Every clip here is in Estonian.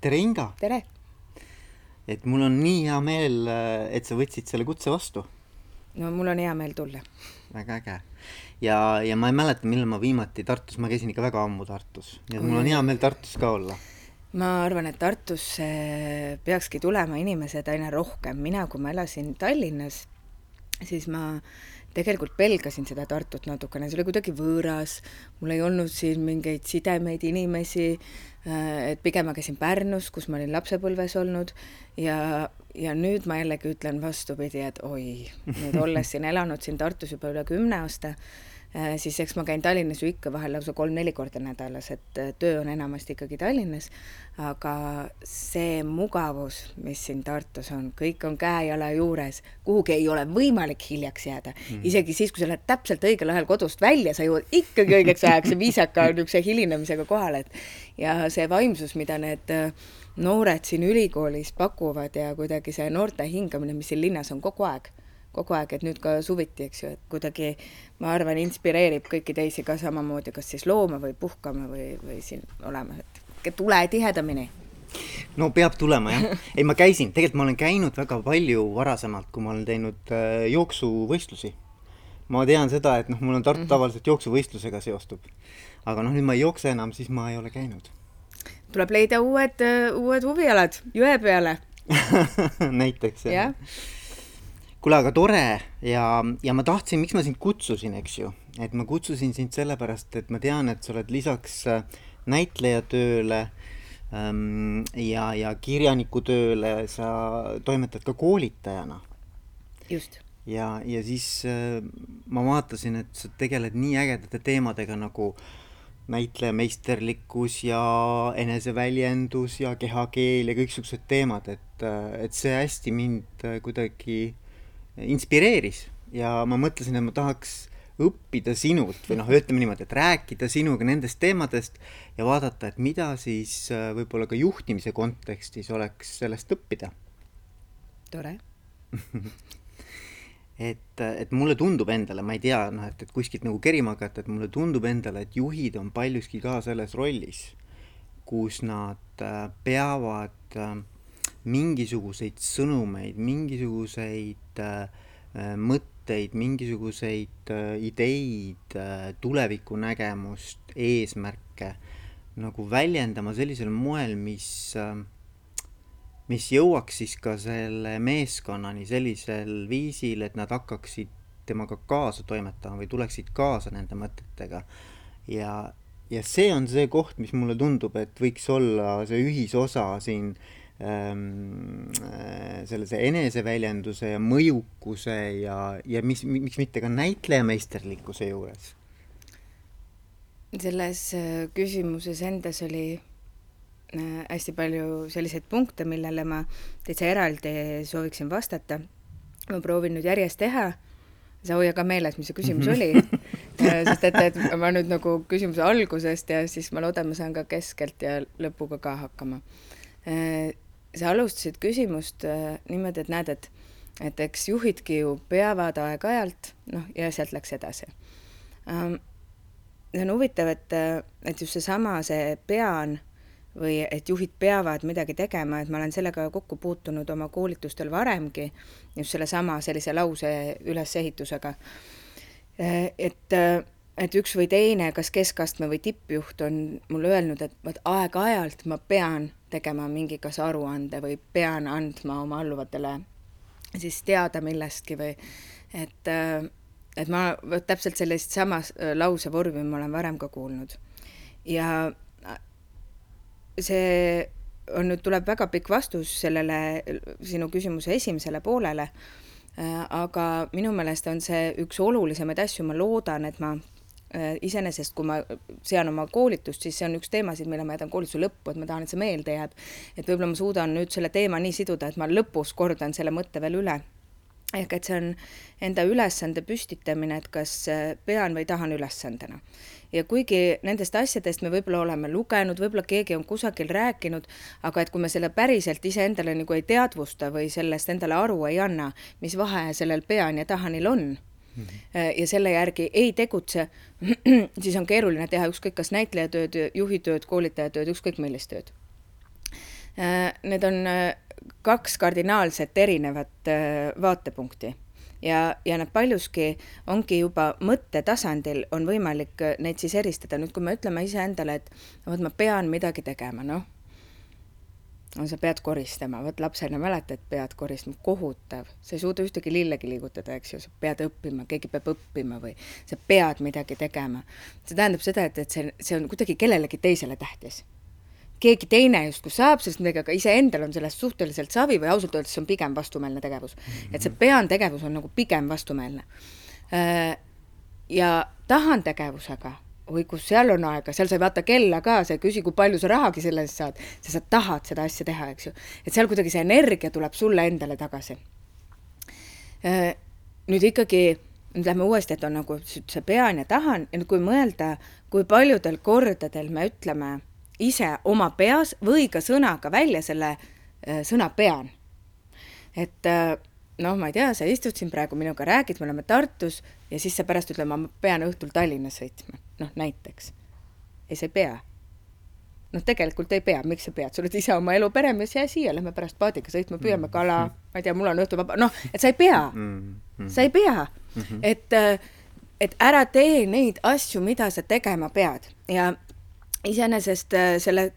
tere, Inga! tere! et mul on nii hea meel, et sa võtsid selle kutse vastu. no mul on hea meel tulla. väga äge. ja, ja ma ei mäleta, millal ma viimati Tartus, ma käisin ikka väga ammu Tartus, nii et mul on hea meel Tartus ka olla. ma arvan, et Tartusse peakski tulema inimesed aina rohkem, mina, kui ma elasin Tallinnas, siis ma tegelikult pelgasin seda Tartut natukene, see oli kuidagi võõras, mul ei olnud siin mingeid sidemeid, inimesi, Äh, et pigem ma käisin Pärnus, kus ma olin lapsepõlves olnud ja, ja nüüd ma jällegi ütlen vastupidi, et oi, nüüd olles siin elanud siin Tartus juba üle kümne aasta, siis eks ma käin Tallinnas ju ikka vahel lausa kolm-neli korda nädalas, et äh, töö on enamasti ikkagi Tallinnas, aga see mugavus, mis siin Tartus on, kõik on käe-jala juures, kuhugi ei ole võimalik hiljaks jääda. Mm.. isegi siis, kui sa lähed täpselt õigel ajal kodust välja, sa jõuad ikkagi õigeks ajaks ja viisaka niisuguse hilinemisega kohale, et ja see vaimsus, mida need äh, noored siin ülikoolis pakuvad ja kuidagi see noorte hingamine, mis siin linnas on kogu aeg, kogu aeg, et nüüd ka suviti, eks ju, et kuidagi ma arvan, inspireerib kõiki teisi ka samamoodi, kas siis looma või puhkama või, või siin olema, et tule tihedamini no peab tulema jah, ei ma käisin, tegelikult ma olen käinud väga palju varasemalt, kui ma olen teinud äh, jooksuvõistlusi. ma tean seda, et noh, mul on Tartu mm -hmm. tavaliselt jooksuvõistlusega seostub. aga noh, nüüd ma ei jookse enam, siis ma ei ole käinud. tuleb leida uued, äh, uued huvialad jõe peale näiteks jah ja. Kuule, aga tore ja, ja ma tahtsin, miks ma sind kutsusin, eks ju, et ma kutsusin sind sellepärast, et ma tean, et sa oled lisaks äh, näitlejatööle ähm, ja, ja kirjanikutööle sa toimetad ka koolitajana. just. ja, ja siis äh, ma vaatasin, et sa tegeled nii ägedate teemadega nagu näitlejameisterlikkus ja eneseväljendus ja kehakeel ja kõiksugused teemad, et, äh, et see hästi mind äh, kuidagi inspireeris ja ma mõtlesin, et ma tahaks õppida sinult või noh, ütleme niimoodi, et rääkida sinuga nendest teemadest ja vaadata, et mida siis äh, võib-olla ka juhtimise kontekstis oleks sellest õppida. tore et, et mulle tundub endale, ma ei tea, noh, et, et kuskilt nagu kerima hakata, et mulle tundub endale, et juhid on paljuski ka selles rollis, kus nad äh, peavad äh, mingisuguseid sõnumeid, mingisuguseid mõtteid, mõtteid, mingisuguseid äh, ideid, äh, tulevikunägemust, eesmärke nagu väljendama sellisel moel, mis, äh, mis jõuaks siis ka selle meeskonnani sellisel viisil, et nad hakkaksid temaga kaasa toimetama või tuleksid kaasa nende mõtetega. ja, ja see on see koht, mis mulle tundub, et võiks olla see ühisosa siin äh, äh, sellise eneseväljenduse ja mõjukuse ja, ja mis, miks mitte ka näitlejameisterlikkuse juures? selles äh, küsimuses endas oli äh, hästi palju selliseid punkte, millele ma täitsa eraldi sooviksin vastata. ma proovin nüüd järjest teha, sa hoia ka meeles, mis see küsimus mhm. oli sest et, et ma nüüd nagu küsimuse algusest ja siis ma loodan, ma saan ka keskelt ja lõpuga ka hakkama sa alustasid küsimust äh, niimoodi, et näed, et et eks juhidki ju peavad aeg-ajalt, noh, ja sealt läks edasi ähm,. see on huvitav, et, et just seesama, see pean või et juhid peavad midagi tegema, et ma olen sellega kokku puutunud oma koolitustel varemgi, just sellesama sellise lause ülesehitusega. Äh, et, et üks või teine, kas keskastme või tippjuht on mulle öelnud, et vot aeg-ajalt ma pean tegema mingi kas aruande või pean andma oma alluvatele siis teada millestki või et, äh, et ma täpselt sellist samast äh, lausevormi ma olen varem ka kuulnud. ja äh, see on nüüd, tuleb väga pikk vastus sellele sinu küsimuse esimesele poolele, aga minu meelest on see üks olulisemaid asju, ma loodan, et ma iseenesest, kui ma sean oma koolitust, siis see on üks teemasid, mille ma jätan koolituse lõppu, et ma tahan, et see meelde jääb. et võib-olla ma suudan nüüd selle teema nii siduda, et ma lõpus kordan selle mõtte veel üle. ehk et see on enda ülesande püstitamine, et kas äh, pean või tahan ülesandena. ja kuigi nendest asjadest me võib-olla oleme lugenud, võib-olla keegi on kusagil rääkinud, aga et kui me selle päriselt iseendale nagu ei teadvusta või sellest endale aru ei anna, mis vahe sellel pean ja tahanil on Äh, ja selle järgi ei tegutse, siis on keeruline teha ükskõik kas näitlejatööd, juhitööd, koolitajatööd, ükskõik millist tööd. Need on äh, kaks kardinaalselt erinevat äh, vaatepunkti ja, ja nad paljuski ongi juba mõttetasandil on võimalik äh, neid siis eristada. nüüd, kui me ütleme iseendale, et vot ma pean midagi tegema, noh, no sa pead koristama, vot lapsena mäletad, pead koristama, kohutav, sa ei suuda ühtegi lillegi liigutada, eks ju, sa pead õppima, keegi peab õppima või sa pead midagi tegema. see tähendab seda, et, et see, see on kuidagi kellelegi teisele tähtis. Keegi teine justkui saab sellest midagi, aga iseendal on sellest suhteliselt savi või ausalt öeldes see on pigem vastumeelne tegevus. Et see pean tegevus on nagu pigem vastumeelne. Äh, ja tahan tegevusega, oi kus seal on aega, seal sa ei vaata kella ka, sa ei küsi, kui palju sa rahagi selle eest saad, sa, sa tahad seda asja teha, eks ju. et seal kuidagi see energia tuleb sulle endale tagasi. Äh, nüüd ikkagi, nüüd lähme uuesti, et on nagu see pean ja tahan ja nüüd kui mõelda, kui paljudel kordadel me ütleme ise oma peas või ka sõnaga välja selle äh, sõna pean. et äh, noh, ma ei tea, sa istud siin praegu minuga, räägid, me oleme Tartus ja siis sa pärast ütled, ma pean õhtul Tallinna sõitma, noh näiteks. ei, sa ei pea. noh, tegelikult ei pea, miks sa pead, sa oled ise oma elu peremees, jää siia, lähme pärast paadiga sõitma, püüame kala, ma ei tea, mul on õhtul vaba, noh, et sa ei pea mm, -hmm. sa ei pea mm, -hmm. et, äh, et ära tee neid asju, mida sa tegema pead ja iseenesest äh, selle,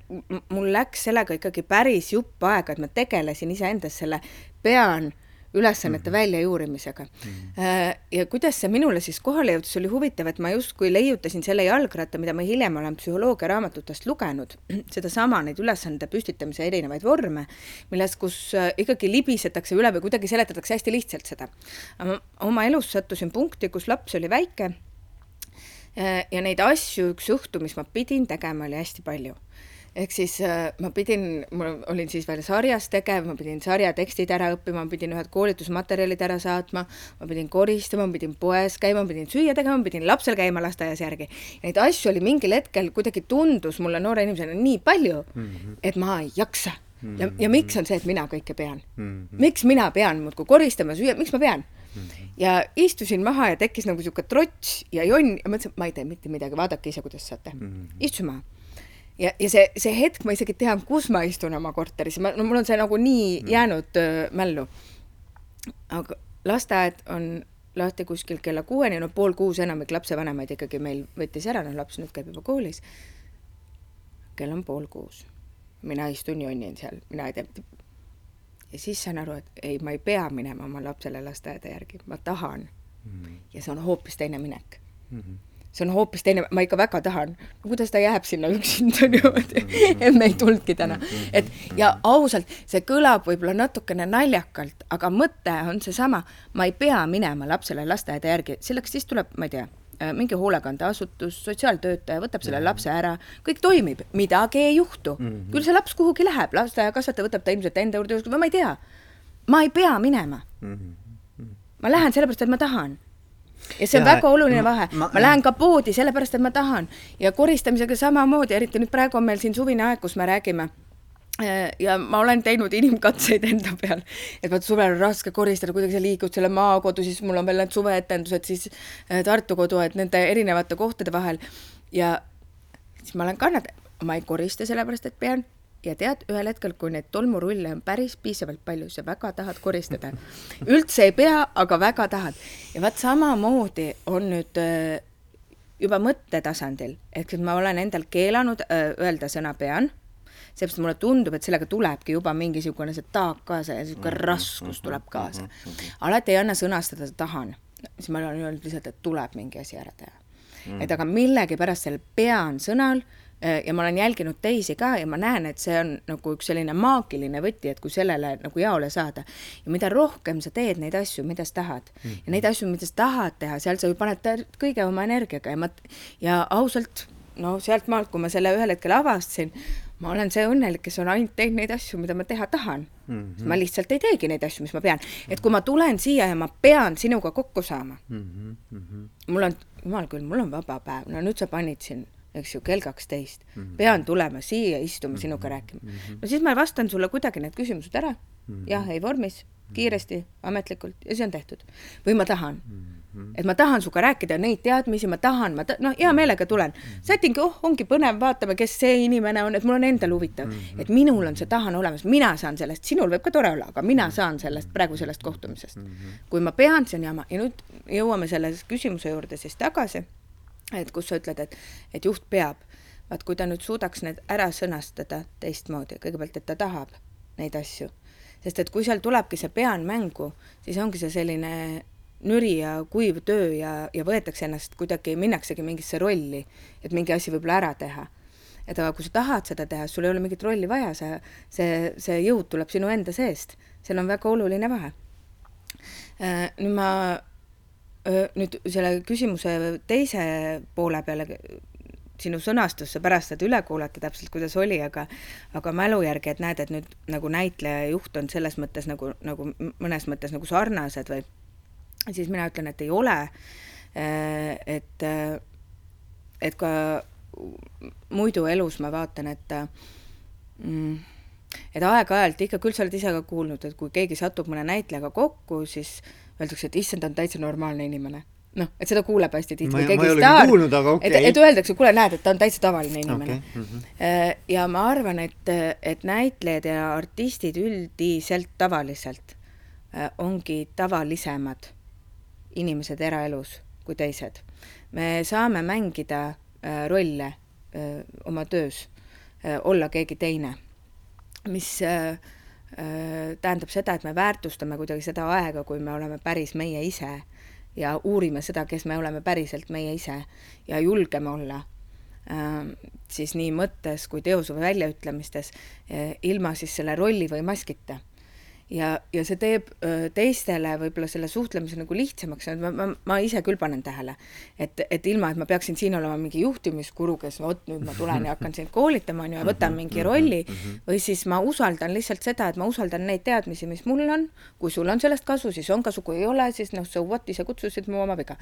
mul läks sellega ikkagi päris jupp aega, et ma tegelesin iseendas selle pean ülesannete mm -hmm. väljajuurimisega mm. -hmm. ja kuidas see minule siis kohale jõudis, oli huvitav, et ma justkui leiutasin selle jalgratta, mida ma hiljem olen psühholoogia raamatutest lugenud, sedasama, neid ülesande püstitamise erinevaid vorme, milles, kus äh, ikkagi libisetakse üle või kuidagi seletatakse hästi lihtsalt seda. oma elus sattusin punkti, kus laps oli väike Äh, ja neid asju, üks õhtu, mis ma pidin tegema, oli hästi palju. Ehk siis äh, ma pidin, mul olin siis veel sarjas tegev, ma pidin sarja tekstid ära õppima, ma pidin ühed koolitusmaterjalid ära saatma, ma pidin koristama, ma pidin poes käima, ma pidin süüa tegema, ma pidin lapsel käima lasteaias järgi. Neid asju oli mingil hetkel kuidagi tundus mulle noore inimesena nii palju mm, -hmm. et ma ei jaksa ja, ja miks on see, et mina kõike pean mm? -hmm. miks mina pean muudkui koristama, süüa, miks ma pean? Mm -hmm. ja istusin maha ja tekkis nagu sihuke trots ja jonn ja mõtlesin, et ma ei tee mitte midagi, vaadake ise, kuidas saate mm. -hmm. istusin maha. Ja, ja see, see hetk ma isegi tean, kus ma istun oma korteris, ma, no mul on see nagu nii mm jäänud äh, mällu. aga lasteaed on lahti kuskil kella kuueni, no pool kuus enamik lapsevanemaid ikkagi meil võttis ära, noh laps nüüd käib juba koolis. kell on pool kuus. mina istun jonnin seal, mina ei tea ja siis saan aru, et ei, ma ei pea minema oma lapsele lasteaeda järgi, ma tahan mm. -hmm. ja see on hoopis teine minek mm. -hmm see on hoopis teine, ma ikka väga tahan, no kuidas ta jääb sinna üksinda niimoodi, mhm. emme ei tulnudki täna. Mhm. et ja ausalt, see kõlab võib-olla natukene naljakalt, aga mõte on seesama, ma ei pea minema lapsele lasteaeda järgi, selleks siis tuleb, ma ei tea Äh, mingi hoolekandeasutus, sotsiaaltöötaja võtab selle lapse ära, kõik toimib, midagi ei juhtu. -hmm. küll see laps kuhugi läheb, lasteaiakasvataja võtab ta ilmselt enda juurde või ma ei tea. ma ei pea minema mm. -hmm. ma lähen sellepärast, et ma tahan ja see on ja, väga oluline vahe, ma, ma lähen ka poodi sellepärast, et ma tahan. Ja koristamisega samamoodi, eriti nüüd praegu on meil siin suvine aeg, kus me räägime. Äh, ja ma olen teinud inimkatseid enda peal, et vot suvel on raske koristada, kuidagi sa liigud selle maakodu, siis mul on veel need suveetendused, siis äh, Tartu kodu, et nende erinevate kohtade vahel. Ja siis ma olen kannatanud, ma ei korista sellepärast, et pean ja tead, ühel hetkel, kui neid tolmurulle on päris piisavalt palju, sa väga tahad koristada. üldse ei pea, aga väga tahad. ja vaat samamoodi on nüüd äh, juba mõttetasandil, ehk et ma olen endal keelanud öelda sõna pean seepärast mulle tundub, et sellega tulebki juba mingisugune see taak kaasa ja niisugune mhm, raskus mhm, tuleb kaasa. Mhm, alati ei anna sõnastada tahan, siis ma olen öelnud lihtsalt, et tuleb mingi asi ära teha. Et aga millegipärast sellel pean sõnal äh, ja ma olen jälginud teisi ka ja ma näen, et see on nagu üks selline maagiline võti, et kui sellele nagu jaole saada ja mida rohkem sa teed neid asju, mida sa tahad mm -hmm. ja neid asju, mida sa tahad teha, seal sa ju paned kõige oma energiaga ja ma ja ausalt no sealt maalt, kui ma selle ühel hetkel avastasin, ma olen see õnnelik, kes on ainult teinud neid asju, mida ma teha tahan mm. -hmm. ma lihtsalt ei teegi neid asju, mis ma pean. et kui ma tulen siia ja ma pean sinuga kokku saama mm, -hmm. mul on, jumal küll, mul on vaba päev, no nüüd sa panid siin, eks ju, kell kaksteist mm, -hmm. pean tulema siia istuma mm -hmm. sinuga rääkima mm. -hmm. no siis ma vastan sulle kuidagi need küsimused ära mm, -hmm. jah, ei vormis, kiiresti, ametlikult ja see on tehtud. või ma tahan mm. -hmm et ma tahan sinuga rääkida neid teadmisi, ma tahan, ma ta-, noh, hea meelega tulen. -hmm. sätingi, oh, ongi põnev, vaatame, kes see inimene on, et mul on endal huvitav mm. -hmm. et minul on see tahan olemas, mina saan sellest, sinul võib ka tore olla, aga mina saan sellest, praegu sellest kohtumisest mm. -hmm. kui ma pean, see on jama ja nüüd jõuame selle küsimuse juurde siis tagasi, et kus sa ütled, et, et juht peab. vaat kui ta nüüd suudaks need ära sõnastada teistmoodi, kõigepealt, et ta tahab neid asju sest et kui seal tulebki see pean mängu, siis ongi see selline nüri ja kuiv töö ja, ja võetakse ennast kuidagi, minnaksegi mingisse rolli, et mingi asi võib-olla ära teha. et aga kui sa tahad seda teha, sul ei ole mingit rolli vaja, see, see, see jõud tuleb sinu enda seest, seal on väga oluline vahe. Äh, nüüd ma, nüüd selle küsimuse teise poole peale sinu sõnastusse pärast seda üle kuulata täpselt, kuidas oli, aga aga mälu järgi, et näed, et nüüd nagu näitleja ja juht on selles mõttes nagu, nagu mõnes mõttes nagu sarnased või siis mina ütlen, et ei ole, äh, et, äh, et ka muidu elus ma vaatan, et mm, et aeg-ajalt ikka, küll sa oled ise ka kuulnud, et kui keegi satub mõne näitlejaga kokku, siis öeldakse, et issand, ta on täitsa normaalne inimene. noh, et seda kuuleb hästi tihti. ei olegi staar, okay.. et, et öeldakse, kuule, näed, et ta on täitsa tavaline inimene okay.. Mm -hmm. ja ma arvan, et, et näitlejad ja artistid üldiselt tavaliselt ongi tavalisemad inimesed eraelus kui teised. me saame mängida äh, rolle äh, oma töös äh,, olla keegi teine, mis äh, äh, tähendab seda, et me väärtustame kuidagi seda aega, kui me oleme päris meie ise ja uurime seda, kes me oleme päriselt meie ise ja julgeme olla. Äh, siis nii mõttes kui teos või väljaütlemistes äh, ilma siis selle rolli või maskita ja, ja see teeb teistele võib-olla selle suhtlemise nagu lihtsamaks, ma, ma, ma ise küll panen tähele, et, et ilma, et ma peaksin siin olema mingi juhtimiskuru, kes vot nüüd ma tulen ja hakkan sind koolitama, on ju, ja võtan mingi mhm, rolli, mhm, mhm. või siis ma usaldan lihtsalt seda, et ma usaldan neid teadmisi, mis mul on, kui sul on sellest kasu, siis on kasu, kui ei ole, siis noh, so what, ise kutsusid mu oma viga.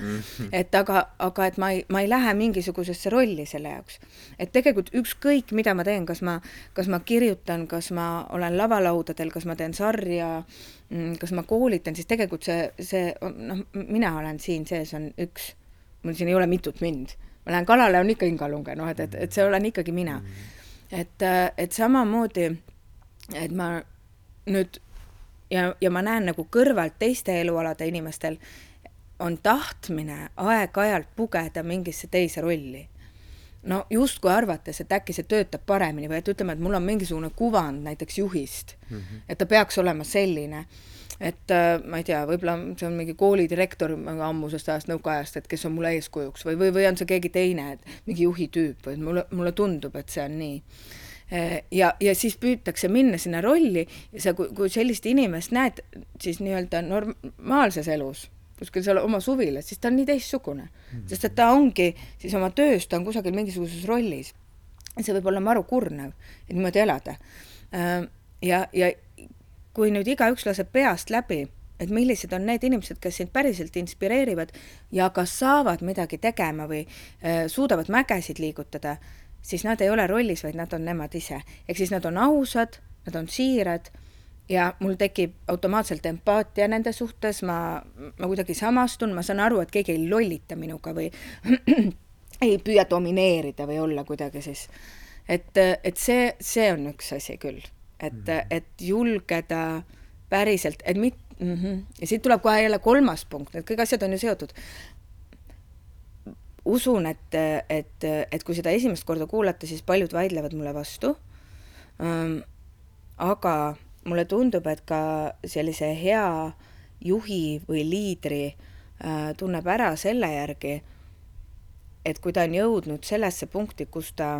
et aga, aga et ma ei, ma ei lähe mingisugusesse rolli selle jaoks. et tegelikult ükskõik, mida ma teen, kas ma, kas ma kirjutan, kas ma olen lavalaudadel, kas ma teen sarja, ja mm, kas ma koolitan, siis tegelikult see, see noh, mina olen siin sees, on üks, mul siin ei ole mitut mind. ma lähen kalale, on ikka Ingalunge, noh, et, et, et see olen ikkagi mina. et, et samamoodi, et ma nüüd ja, ja ma näen nagu kõrvalt teiste elualade inimestel on tahtmine aeg-ajalt pugeda mingisse teise rolli no justkui arvates, et äkki see töötab paremini või et ütleme, et mul on mingisugune kuvand näiteks juhist mm, -hmm. et ta peaks olema selline, et äh, ma ei tea, võib-olla see on mingi koolidirektor ammusest ajast, nõukaajast, et kes on mulle eeskujuks või, või, või on see keegi teine, et mingi juhi tüüp või mulle, mulle tundub, et see on nii äh, ja, ja siis püütakse minna sinna rolli ja sa, kui, kui sellist inimest näed, siis nii-öelda normaalses elus kuskil seal oma suvilas, siis ta on nii teistsugune mm. -hmm. sest et ta ongi siis oma töös, ta on kusagil mingisuguses rollis. see võib olla maru kurnav, et niimoodi elada. Äh, ja, ja kui nüüd igaüks laseb peast läbi, et millised on need inimesed, kes sind päriselt inspireerivad ja kas saavad midagi tegema või äh, suudavad mägesid liigutada, siis nad ei ole rollis, vaid nad on nemad ise. ehk siis nad on ausad, nad on siirad ja mul tekib automaatselt empaatia nende suhtes, ma, ma kuidagi samastun, ma saan aru, et keegi ei lollita minuga või ei püüa domineerida või olla kuidagi siis. et, et see, see on üks asi küll, et mm, -hmm. et julgeda päriselt, et mit- mm, -hmm. ja siit tuleb kohe jälle kolmas punkt, need kõik asjad on ju seotud. usun, et, et, et kui seda esimest korda kuulata, siis paljud vaidlevad mulle vastu ähm,. aga mulle tundub, et ka sellise hea juhi või liidri äh, tunneb ära selle järgi, et kui ta on jõudnud sellesse punkti, kus ta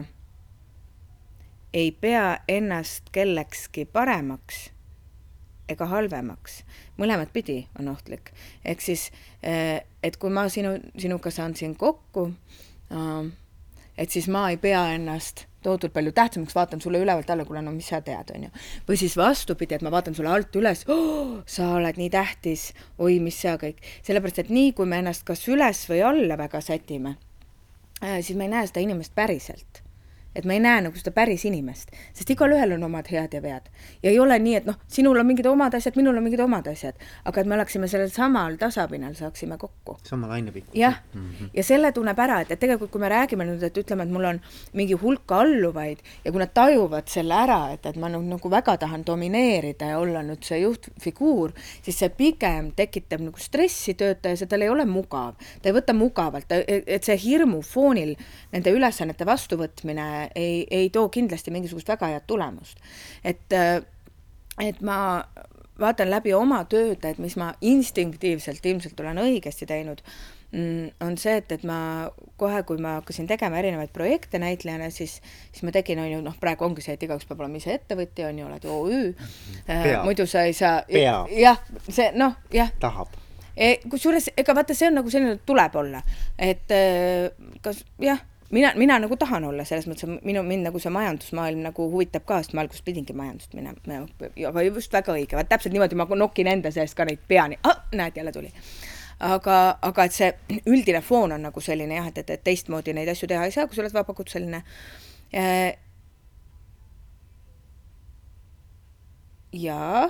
ei pea ennast kellekski paremaks ega halvemaks, mõlemat pidi on ohtlik. ehk siis, äh, et kui ma sinu, sinuga saan siin kokku, äh, et siis ma ei pea ennast tohutult palju tähtsamaks, vaatan sulle ülevalt alla, kuule, no mis sa tead, on ju. või siis vastupidi, et ma vaatan sulle alt üles oh,, sa oled nii tähtis, oi, mis sa kõik. sellepärast, et nii kui me ennast kas üles või alla väga sätime, äh, siis me ei näe seda inimest päriselt. Et ma ei näe nagu seda päris inimest, sest igalühel on omad head ja vead. ja ei ole nii, et noh, sinul on mingid omad asjad, minul on mingid omad asjad, aga et me oleksime sellel samal tasapinnal, saaksime kokku. sama lainepikkus. jah mm, -hmm. ja selle tunneb ära, et, et tegelikult kui me räägime nüüd, et ütleme, et mul on mingi hulk alluvaid ja kui nad tajuvad selle ära, et, et ma nagu, nagu väga tahan domineerida ja olla nüüd see juhtfiguur, siis see pigem tekitab nagu stressi töötajas ja tal ei ole mugav. ta ei võta mugavalt, et see hirmu foonil nende ülesannete vastuvõtmine ei, ei too kindlasti mingisugust väga head tulemust. et, äh, et ma vaatan läbi oma tööd, et mis ma instinktiivselt ilmselt olen õigesti teinud, mm, on see, et, et ma kohe, kui ma hakkasin tegema erinevaid projekte näitlejana, siis, siis ma tegin, on ju, noh, praegu ongi see, et igaüks peab olema ise ettevõtja, on ju, oled OÜ. Äh, muidu sa ei saa. jah, see noh, jah. tahab e,. kusjuures ega vaata, see on nagu selline, tuleb olla, et äh, kas jah mina, mina nagu tahan olla, selles mõttes minu, mind nagu see majandusmaailm nagu huvitab ka, sest ma alguses pidingi majandust minema, aga just väga õige, vaat täpselt niimoodi ma nokin enda seest ka neid peani ah,, näed, jälle tuli. aga, aga et see üldine foon on nagu selline jah, et, et, et teistmoodi neid asju teha ei saa, kui sa oled vabakutseline. jaa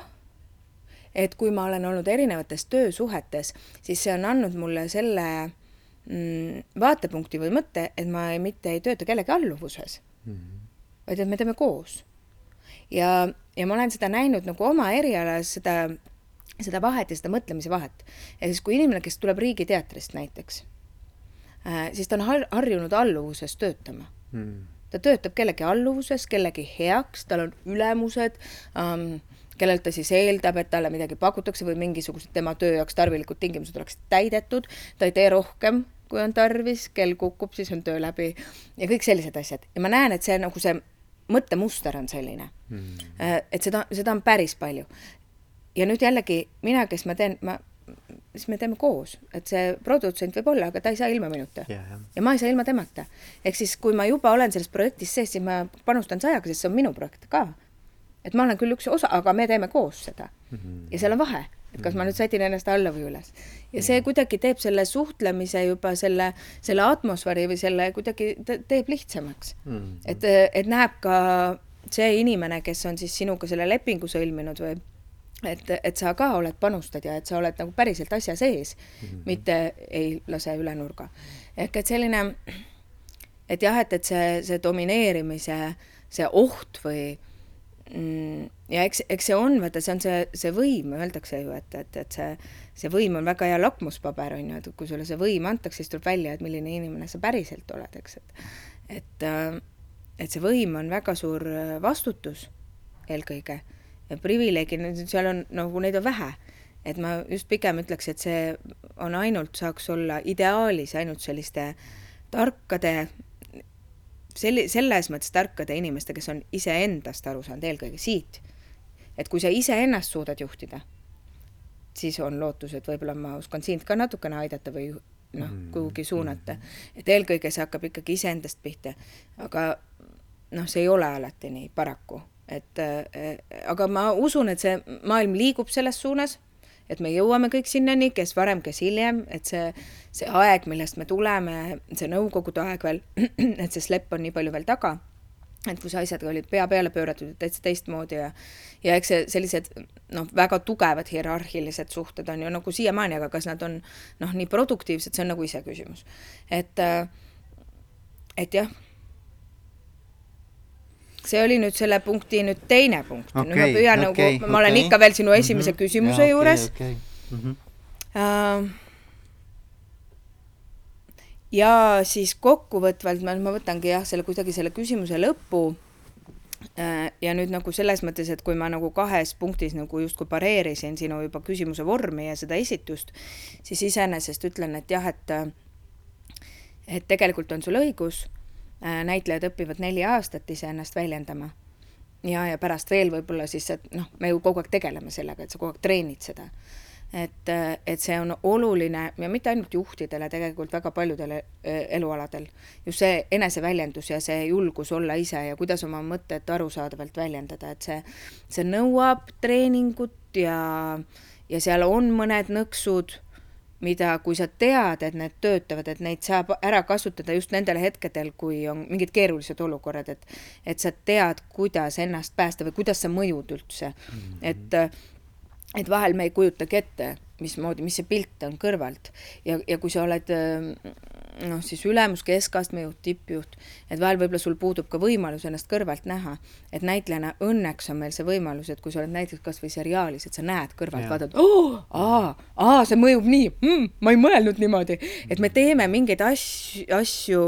et kui ma olen olnud erinevates töösuhetes, siis see on andnud mulle selle vaatepunkti või mõtte, et ma ei, mitte ei tööta kellegi alluvuses mm, -hmm. vaid et me teeme koos. ja, ja ma olen seda näinud nagu oma erialas, seda, seda vahet ja seda mõtlemise vahet. ja siis, kui inimene, kes tuleb Riigiteatrist näiteks äh,, siis ta on har harjunud alluvuses töötama mm. -hmm. ta töötab kellegi alluvuses, kellegi heaks, tal on ülemused ähm, kellelt ta siis eeldab, et talle midagi pakutakse või mingisugused tema töö jaoks tarvilikud tingimused oleksid täidetud, ta ei tee rohkem kui on tarvis, kell kukub, siis on töö läbi ja kõik sellised asjad ja ma näen, et see nagu see mõttemuster on selline mm.. et seda, seda on päris palju. ja nüüd jällegi mina, kes ma teen, ma, siis me teeme koos, et see produtsent võib olla, aga ta ei saa ilma minuta yeah,. Yeah. ja ma ei saa ilma temata. ehk siis, kui ma juba olen selles projektis sees, siis ma panustan sajaga, sest see on minu projekt ka. et ma olen küll üks osa, aga me teeme koos seda mm. -hmm. ja seal on vahe et kas ma nüüd sätin ennast alla või üles. ja see kuidagi teeb selle suhtlemise juba selle, selle atmosfääri või selle kuidagi teeb lihtsamaks mm. -hmm. et, et näeb ka see inimene, kes on siis sinuga selle lepingu sõlminud või et, et sa ka oled, panustad ja et sa oled nagu päriselt asja sees mm, -hmm. mitte ei lase üle nurga. ehk et selline, et jah, et, et see, see domineerimise, see oht või ja eks, eks see on, vaata, see on see, see võim, öeldakse ju, et, et, et see, see võim on väga hea lakmuspaber, on ju, et kui sulle see võim antakse, siis tuleb välja, et milline inimene sa päriselt oled, eks, et et, äh, et see võim on väga suur äh, vastutus eelkõige ja privileegid, seal on nagu neid on vähe. et ma just pigem ütleks, et see on ainult, saaks olla ideaalis ainult selliste tarkade selli-, selles mõttes tarkade inimeste, kes on iseendast aru saanud, eelkõige siit. et kui sa iseennast suudad juhtida, siis on lootus, et võib-olla ma oskan sind ka natukene aidata või noh, mm. kuhugi suunata. et eelkõige see hakkab ikkagi iseendast pihta. aga noh, see ei ole alati nii, paraku. et äh, aga ma usun, et see maailm liigub selles suunas et me jõuame kõik sinnani, kes varem, kes hiljem, et see, see aeg, millest me tuleme, see nõukogude aeg veel, et see slepp on nii palju veel taga, et kus asjad olid pea peale pööratud täitsa teistmoodi ja ja eks see sellised noh, väga tugevad hierarhilised suhted on ju nagu siiamaani, aga kas nad on noh, nii produktiivsed, see on nagu iseküsimus. et, et jah see oli nüüd selle punkti nüüd teine punkt okay,. nüüd ma püüan okay, nagu, ma olen okay. ikka veel sinu esimese mm -hmm. küsimuse ja, juures okay,. Okay. Mm -hmm. uh, ja siis kokkuvõtvalt ma, ma võtangi jah, selle kuidagi selle küsimuse lõpu uh, ja nüüd nagu selles mõttes, et kui ma nagu kahes punktis nagu justkui pareerisin sinu juba küsimuse vormi ja seda esitust, siis iseenesest ütlen, et jah, et et tegelikult on sul õigus Äh, näitlejad õpivad neli aastat iseennast väljendama. ja, ja pärast veel võib-olla siis, et noh, me ju kogu aeg tegeleme sellega, et sa kogu aeg treenid seda. et, äh, et see on oluline ja mitte ainult juhtidele, tegelikult väga paljudel äh, elualadel. just see eneseväljendus ja see julgus olla ise ja kuidas oma mõtet arusaadavalt väljendada, et see, see nõuab treeningut ja, ja seal on mõned nõksud mida, kui sa tead, et need töötavad, et neid saab ära kasutada just nendel hetkedel, kui on mingid keerulised olukorrad, et et sa tead, kuidas ennast päästa või kuidas sa mõjud üldse mm. -hmm. et, et vahel me ei kujutagi ette, mismoodi, mis see pilt on kõrvalt ja, ja kui sa oled noh, siis ülemus, keskastme juht, tippjuht, et vahel võib-olla sul puudub ka võimalus ennast kõrvalt näha. et näitlejana õnneks on meil see võimalus, et kui sa oled näiteks kasvõi seriaalis, et sa näed kõrvalt, vaatad, oo, aa, aa, see mõjub nii. Mm,, ma ei mõelnud niimoodi, et me teeme mingeid asju, asju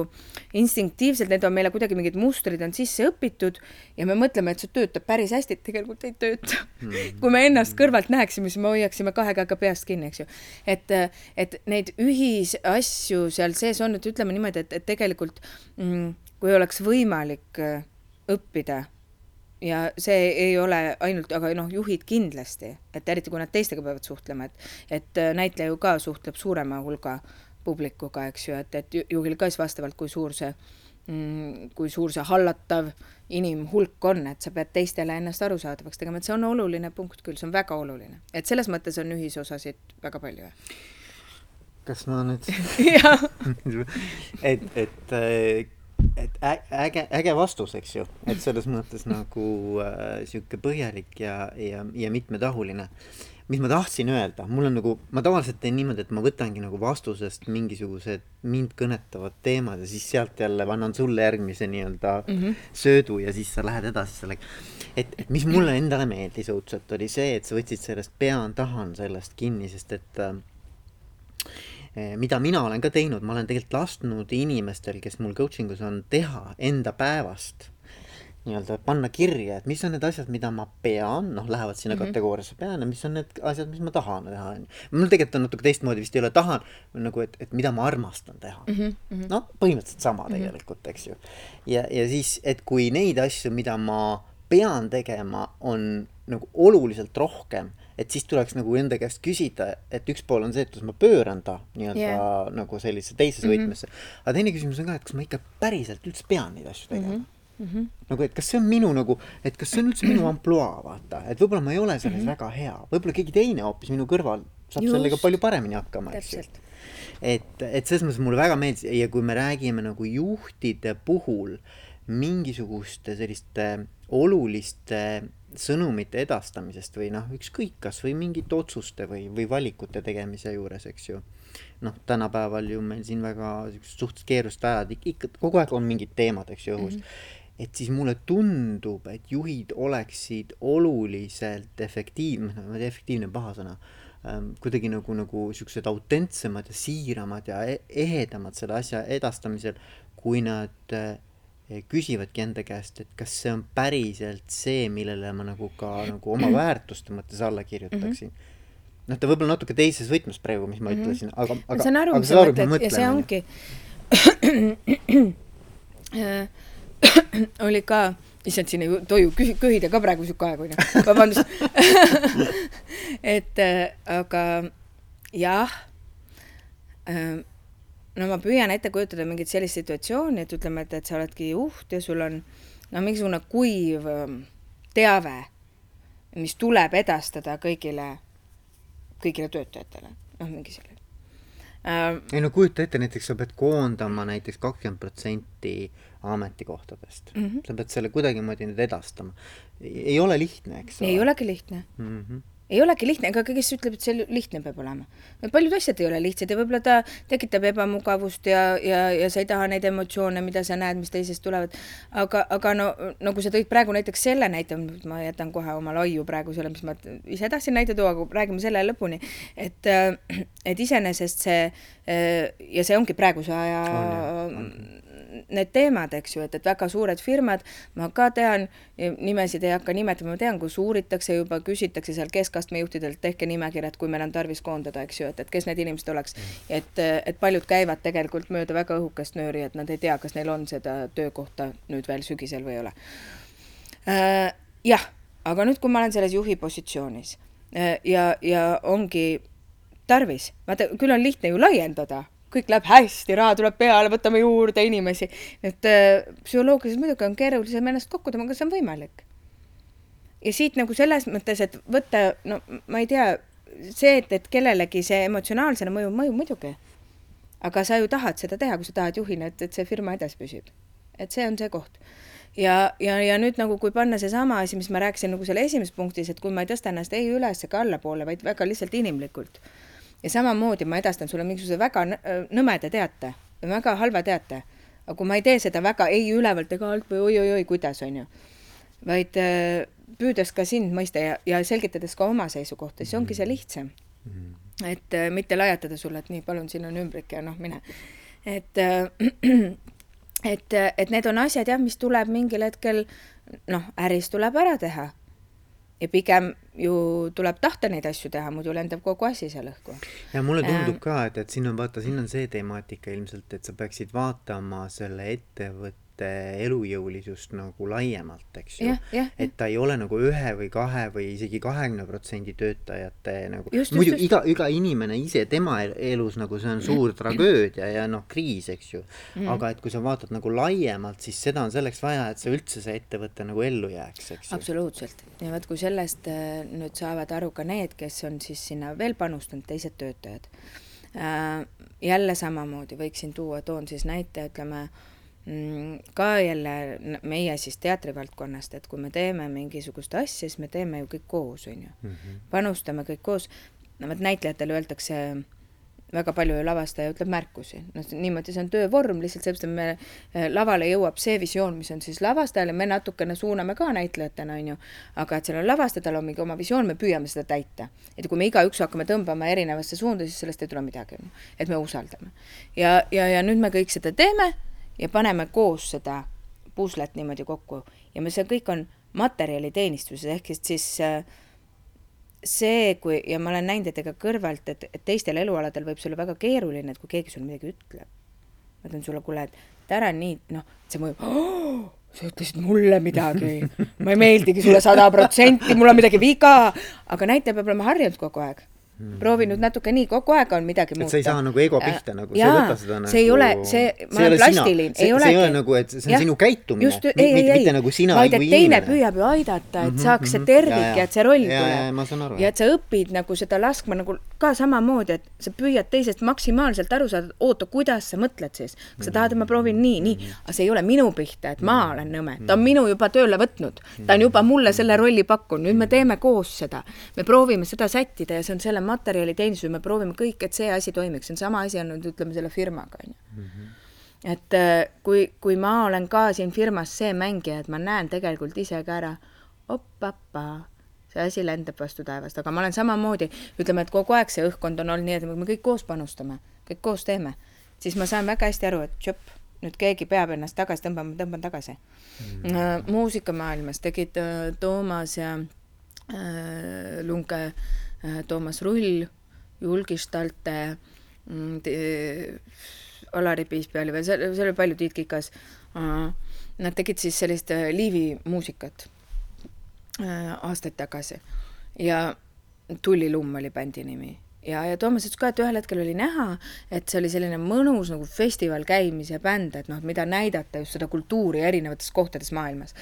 instinktiivselt, need on meile kuidagi mingid mustrid on sisse õpitud ja me mõtleme, et see töötab päris hästi, tegelikult ei tööta. Mm.. kui me ennast kõrvalt näeksime, siis me hoiaksime kahe käega peast kinni, eks ju. et, et neid ühisasju seal sees on, et ütleme niimoodi, et, et tegelikult mm, kui oleks võimalik äh, õppida ja see ei ole ainult, aga noh, juhid kindlasti, et eriti kui nad teistega peavad suhtlema, et, et äh, näitleja ju ka suhtleb suurema hulga publikuga, eks ju, et, et juhil ka siis vastavalt, kui suur see mm, kui suur see hallatav inimhulk on, et sa pead teistele ennast arusaadavaks tegema, et see on oluline punkt küll, see on väga oluline, et selles mõttes on ühisosasid väga palju. Kas ma nüüd et, et, et äge, äge vastus, eks ju, et selles mõttes nagu äh, sihuke põhjalik ja, ja, ja mitmetahuline äh, mis ma tahtsin öelda, mul on nagu, ma tavaliselt teen niimoodi, et ma võtangi nagu vastusest mingisugused mind kõnetavad teemad ja siis sealt jälle annan sulle järgmise nii-öelda mm -hmm. söödu ja siis sa lähed edasi sellega. et, et mis mulle endale meeldis õudselt, oli see, et sa võtsid sellest pean, tahan sellest kinni, sest et äh, mida mina olen ka teinud, ma olen tegelikult lasknud inimestel, kes mul coaching us on, teha enda päevast nii-öelda panna kirja, et mis on need asjad, mida ma pean, noh, lähevad sinna mm -hmm. kategooriasse pean ja mis on need asjad, mis ma tahan teha, onju. mul tegelikult on natuke teistmoodi vist ei ole tahan, nagu et, et mida ma armastan teha mm. -hmm. noh, põhimõtteliselt sama mm -hmm. tegelikult, eks ju. ja, ja siis, et kui neid asju, mida ma pean tegema, on nagu oluliselt rohkem, et siis tuleks nagu enda käest küsida, et üks pool on see, et kas ma pööran ta nii-öelda yeah. nagu sellisesse teisesse mm -hmm. võtmesse. aga teine küsimus on ka, et kas ma ikka päriselt üldse pean neid asju tegema mm. -hmm mm. -hmm. nagu, et kas see on minu nagu, et kas see on üldse minu ampluaa, vaata, et võib-olla ma ei ole selles mm -hmm. väga hea, võib-olla keegi teine hoopis minu kõrval saab Just. sellega palju paremini hakkama, eks ju. et, et selles mõttes mulle väga meeldis ja kui me räägime nagu juhtide puhul mingisuguste selliste oluliste sõnumite edastamisest või noh, ükskõik kas või mingite otsuste või, või valikute tegemise juures, eks ju. noh, tänapäeval ju meil siin väga siuksed suhteliselt keerulised ajad, ikka kogu aeg on mingid teemad, eks ju, õhus mm. -hmm et siis mulle tundub, et juhid oleksid oluliselt efektiivne, ma ei tea, efektiivne on paha sõna ähm,, kuidagi nagu, nagu siuksed autentsemad ja siiramad ja e-, ehedamad selle asja edastamisel, kui nad äh, küsivadki enda käest, et kas see on päriselt see, millele ma nagu ka nagu oma väärtuste mõttes alla kirjutaksin mm. -hmm. noh, ta võib-olla natuke teises võtmes praegu, mis ma mm -hmm. ütlesin, aga, aga. ma saan aru, mis sa mõtled ja see ongi oli ka, issand, siin ei toimu küh-, köhida ka praegu sihuke aeg onju, vabandust et äh, aga jah äh,, no ma püüan ette kujutada mingit sellist situatsiooni, et ütleme, et, et sa oledki juht ja sul on no mingisugune kuiv ähm, teave, mis tuleb edastada kõigile, kõigile töötajatele, noh, mingi selline ähm,. ei no kujuta ette, näiteks sa pead koondama näiteks kakskümmend protsenti ametikohtadest mm. -hmm. sa pead selle kuidagimoodi nüüd edastama. ei ole lihtne, eks ole. ei olegi lihtne mm. -hmm ei olegi lihtne, ega kes ütleb, et see lihtne peab olema. paljud asjad ei ole lihtsad ja võib-olla ta tekitab ebamugavust ja, ja, ja sa ei taha neid emotsioone, mida sa näed, mis teisest tulevad. aga, aga no nagu sa tõid praegu näiteks selle näite, ma jätan kohe oma laiu praegu selle, mis ma ise tahtsin näite tuua, aga räägime selle lõpuni. et, et iseenesest see ja see ongi praeguse aja on, on need teemad, eks ju, et, et väga suured firmad, ma ka tean, nimesid ei hakka nimetama, ma tean, kus uuritakse juba, küsitakse seal keskastme juhtidelt, tehke nimekirjad, kui meil on tarvis koondada, eks ju, et, et kes need inimesed oleks. Mm. et, et paljud käivad tegelikult mööda väga õhukest nööri, et nad ei tea, kas neil on seda töökohta nüüd veel sügisel või ei ole äh,. jah, aga nüüd, kui ma olen selles juhi positsioonis äh, ja, ja ongi tarvis, vaata, küll on lihtne ju laiendada kõik läheb hästi, raha tuleb peale, võtame juurde inimesi. et äh, psühholoogiliselt muidugi on keerulisem ennast kokku tõmmata, aga see on võimalik. ja siit nagu selles mõttes, et võtta, no ma ei tea, see, et, et kellelegi see emotsionaalsena mõjub, mõjub muidugi. aga sa ju tahad seda teha, kui sa tahad juhina, et, et see firma edasi püsib. et see on see koht. ja, ja, ja nüüd nagu, kui panna seesama asi, mis ma rääkisin nagu selle esimeses punktis, et kui ma ei tõsta ennast ei üles ega allapoole, vaid väga lihtsalt inimlikult. Ja samamoodi ma edastan sulle mingisuguse väga nõmeda teate, väga halva teate. aga kui ma ei tee seda väga ei ülevalt ega alt või oi-oi-oi, kuidas, on ju. vaid äh, püüdes ka sind mõista ja, ja selgitades ka oma seisukohta, siis ongi see lihtsam mm. -hmm. et äh, mitte lajatada sulle, et nii, palun, siin on ümbrik ja noh, mine. et äh, et, et need on asjad jah, mis tuleb mingil hetkel noh, äris tuleb ära teha. Ja pigem ju tuleb tahta neid asju teha, muidu lendab kogu asi seal õhku. ja mulle tundub äh, ka, et, et siin on vaata, siin on see temaatika ilmselt, et sa peaksid vaatama selle ettevõtte ettevõtte elujõulisust nagu laiemalt, eks ju. et ta ei ole nagu ühe või kahe või isegi kahekümne protsendi töötajate nagu, muidu just. iga, iga inimene ise, tema elus nagu see on suur tragöödia ja noh, kriis, eks ju mm.. aga et kui sa vaatad nagu laiemalt, siis seda on selleks vaja, et see üldse see ettevõte nagu ellu jääks, eks ju. absoluutselt ja vot, kui sellest äh, nüüd saavad aru ka need, kes on siis sinna veel panustanud, teised töötajad äh,. jälle samamoodi võiksin tuua, toon siis näite, ütleme Mm, ka jälle meie siis teatrivaldkonnast, et kui me teeme mingisugust asja, siis me teeme ju kõik koos, on ju mm. -hmm. panustame kõik koos, no vot näitlejatele öeldakse väga palju ju lavastaja ütleb märkusi, noh, niimoodi see on töövorm, lihtsalt sellepärast, et me eh, lavale jõuab see visioon, mis on siis lavastajale, me natukene suuname ka näitlejatena, on ju, aga et sellel lavastajal on mingi oma visioon, me püüame seda täita. et kui me igaüks hakkame tõmbama erinevasse suunda, siis sellest ei tule midagi, et me usaldame. ja, ja, ja nüüd me kõik seda teeme ja paneme koos seda puslet niimoodi kokku ja me, see kõik on materjaliteenistuses, ehk siis äh, see, kui, ja ma olen näinud, et ega kõrvalt, et, et teistel elualadel võib see olla väga keeruline, et kui keegi sulle midagi ütleb. ma ütlen sulle, kuule, et ära nii, noh, see mõjub oh,, sa ütlesid mulle midagi, ma ei meeldigi sulle sada protsenti, mul on midagi viga, aga näitleja peab olema harjunud kogu aeg. Proovinud natuke nii, kogu aeg on midagi muuta. sa ei saa nagu ego äh, pihta nagu, sa ei võta seda nagu. see ei ole, see, ma olen plastiline, ei olegi. see ei ole nagu, et see on ja. sinu käitumine, mitte, mitte nagu sina vaid et teine püüab ju aidata, et -hmm, saaks see tervik ja, et see roll tuleb. ja et sa õpid nagu seda laskma nagu ka samamoodi, et sa püüad teisest maksimaalselt aru saada, oota, kuidas sa mõtled siis. kas sa tahad, et ma proovin nii, nii, mhm. aga see ei ole minu pihta, et ma olen nõme, ta on minu juba tööle võtnud, ta on juba mulle selle rolli pakkunud, nüüd me teeme koos seda. me proovime seda sättida ja see on selle materjaliteenistus, me proovime kõik, et see asi toimiks, see on sama asi on nüüd ütleme selle firmaga, on ju. Mhm. et äh, kui, kui ma olen ka siin firmas see mängija, et ma näen tegelikult ise ka ära, op-appa, see asi lendab vastu taevast, aga ma olen samamoodi, ütleme, et kogu aeg see õhkkond on olnud nii, et me kõik koos panustame, kõik koos teeme, siis ma saan väga hästi aru, et tšopp, nüüd keegi peab ennast tagasi tõmbama, tõmban tagasi mm. muusikamaailmas tegid äh, Toomas ja äh, Lunge Toomas Rull Julgistalte, mm, Alari Piispi oli veel, seal, seal oli palju, Tiit Kikas. Nad tegid siis sellist äh, liivi muusikat äh, aastaid tagasi. Ja Tullilumm oli bändi nimi. Ja, ja Toomas ütles ka, et ühel hetkel oli näha, et see oli selline mõnus nagu festival käimise bänd, et noh, mida näidata just seda kultuuri erinevates kohtades maailmas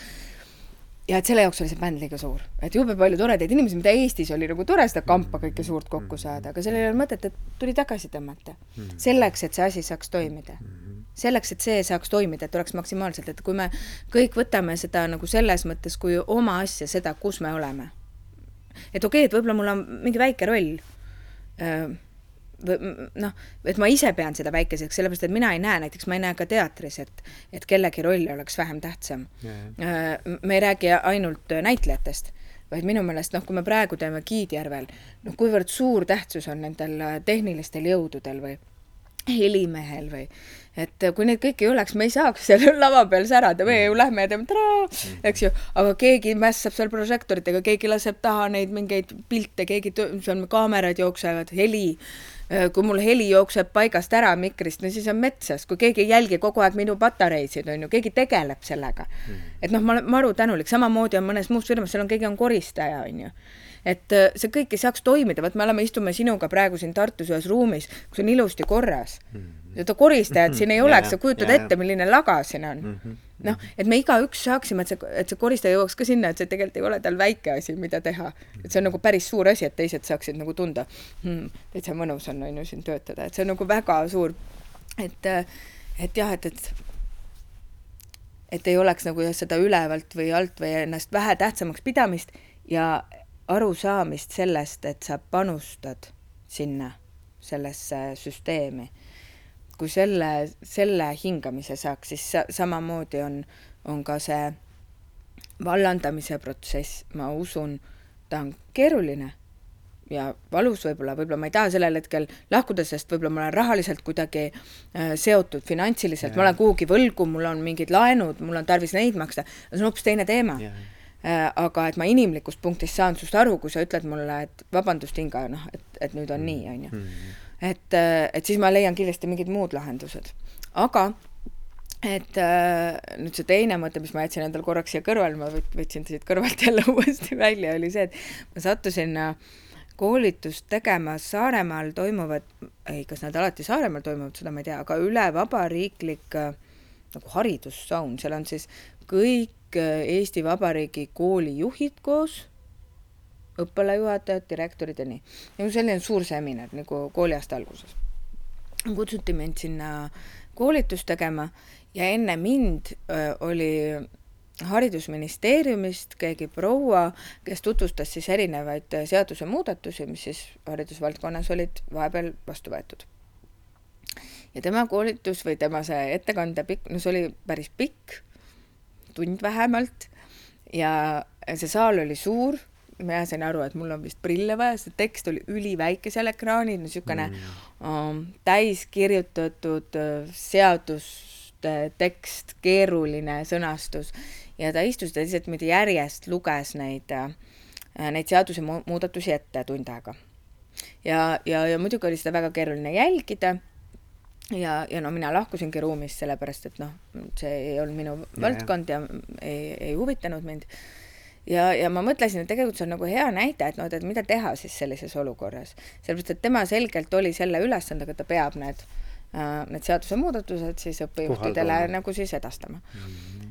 ja et selle jaoks oli see bänd liiga suur, et jube palju toredaid inimesi, mida Eestis oli nagu tore seda kampa kõike suurt kokku mm-hmm. saada, aga sellel ei olnud mõtet, et tuli tagasi tõmmata. Mm-hmm. selleks, et see asi saaks toimida. Mm-hmm. selleks, et see saaks toimida, et oleks maksimaalselt, et kui me kõik võtame seda nagu selles mõttes kui oma asja, seda, kus me oleme. et okei okay,, et võib-olla mul on mingi väike roll noh, et ma ise pean seda väikeseks, sellepärast et mina ei näe, näiteks ma ei näe ka teatris, et, et kellegi roll oleks vähem tähtsam. Äh, me ei räägi ainult näitlejatest, vaid minu meelest noh, kui me praegu teeme Kiidjärvel, noh, kuivõrd suur tähtsus on nendel tehnilistel jõududel või helimehel või et kui neid kõiki ei oleks, me ei saaks seal lava peal särada, me ju lähme ja teeme traa, eks ju, aga keegi mässab seal prožektoritega, keegi laseb taha neid mingeid pilte, keegi, seal kaamerad jooksevad, heli. Äh, kui mul heli jookseb paigast ära mikrist, no siis on metsas, kui keegi ei jälgi kogu aeg minu patareisid, on ju, keegi tegeleb sellega. Mm.. et noh, ma olen maru tänulik, samamoodi on mõnes muus firmas, seal on, keegi on koristaja, on ju. Et äh, see kõik ei saaks toimida, vot me oleme, istume sinuga praegu siin Tartus ühes ruumis, kus on ilusti korras. Mm seda koristajat siin ei Ja, oleks, sa kujutad ja, ette, milline laga siin on. Mhm. noh, et me igaüks saaksime, et see, et see koristaja jõuaks ka sinna, et see tegelikult ei ole tal väike asi, mida teha. et see on nagu päris suur asi, et teised saaksid nagu tunda hmm,, täitsa mõnus on, on ju siin töötada, et see on nagu väga suur, et, et jah, et, et et ei oleks nagu seda ülevalt või alt või ennast vähetähtsamaks pidamist ja arusaamist sellest, et sa panustad sinna, sellesse süsteemi kui selle, selle hingamise saaks, siis sa, samamoodi on, on ka see vallandamise protsess, ma usun, ta on keeruline ja valus võib-olla, võib-olla ma ei taha sellel hetkel lahkuda, sest võib-olla ma olen rahaliselt kuidagi äh, seotud finantsiliselt, ma olen kuhugi võlgu, mul on mingid laenud, mul on tarvis neid maksta, see on hoopis teine teema. Jah. Äh, aga et ma inimlikust punktist saan sinust aru, kui sa ütled mulle, et vabandust, Inga, noh, et, et nüüd on nii, on ju. et, et siis ma leian kindlasti mingid muud lahendused. aga et äh, nüüd see teine mõte, mis ma jätsin endal korraks siia kõrvale, ma võt- võtsin siit kõrvalt jälle uuesti välja, oli see, et ma sattusin äh, koolitust tegema Saaremaal toimuvat, ei, kas nad alati Saaremaal toimuvad, seda ma ei tea, aga üle vabariiklik äh, nagu haridussaun, seal on siis kõik äh, Eesti Vabariigi koolijuhid koos, õppealajuhatajad, direktorid ja nii. nagu selline suur seminar nagu kooliaasta alguses. kutsuti mind sinna koolitust tegema ja enne mind öö, oli haridusministeeriumist keegi proua, kes tutvustas siis erinevaid seadusemuudatusi, mis siis haridusvaldkonnas olid vahepeal vastu võetud. ja tema koolitus või tema see ettekande pikk, no see oli päris pikk, tund vähemalt ja see saal oli suur, mina sain aru, et mul on vist prille vaja, see tekst oli üliväikesel ekraanil, niisugune mm. täis kirjutatud äh, seaduste tekst, keeruline sõnastus ja ta istus ta lihtsalt niimoodi järjest luges neid, neid seadusemuudatusi ette tund aega. ja, ja, ja muidugi oli seda väga keeruline jälgida ja, ja no mina lahkusingi ruumist sellepärast, et noh, see ei olnud minu ja. valdkond ja ei, ei huvitanud mind. ja, ja ma mõtlesin, et tegelikult see on nagu hea näide, et noh, et mida teha siis sellises olukorras. sellepärast, et tema selgelt oli selle ülesandega, ta peab need, need seadusemuudatused siis õppejuhtidele Kohaldama. nagu siis edastama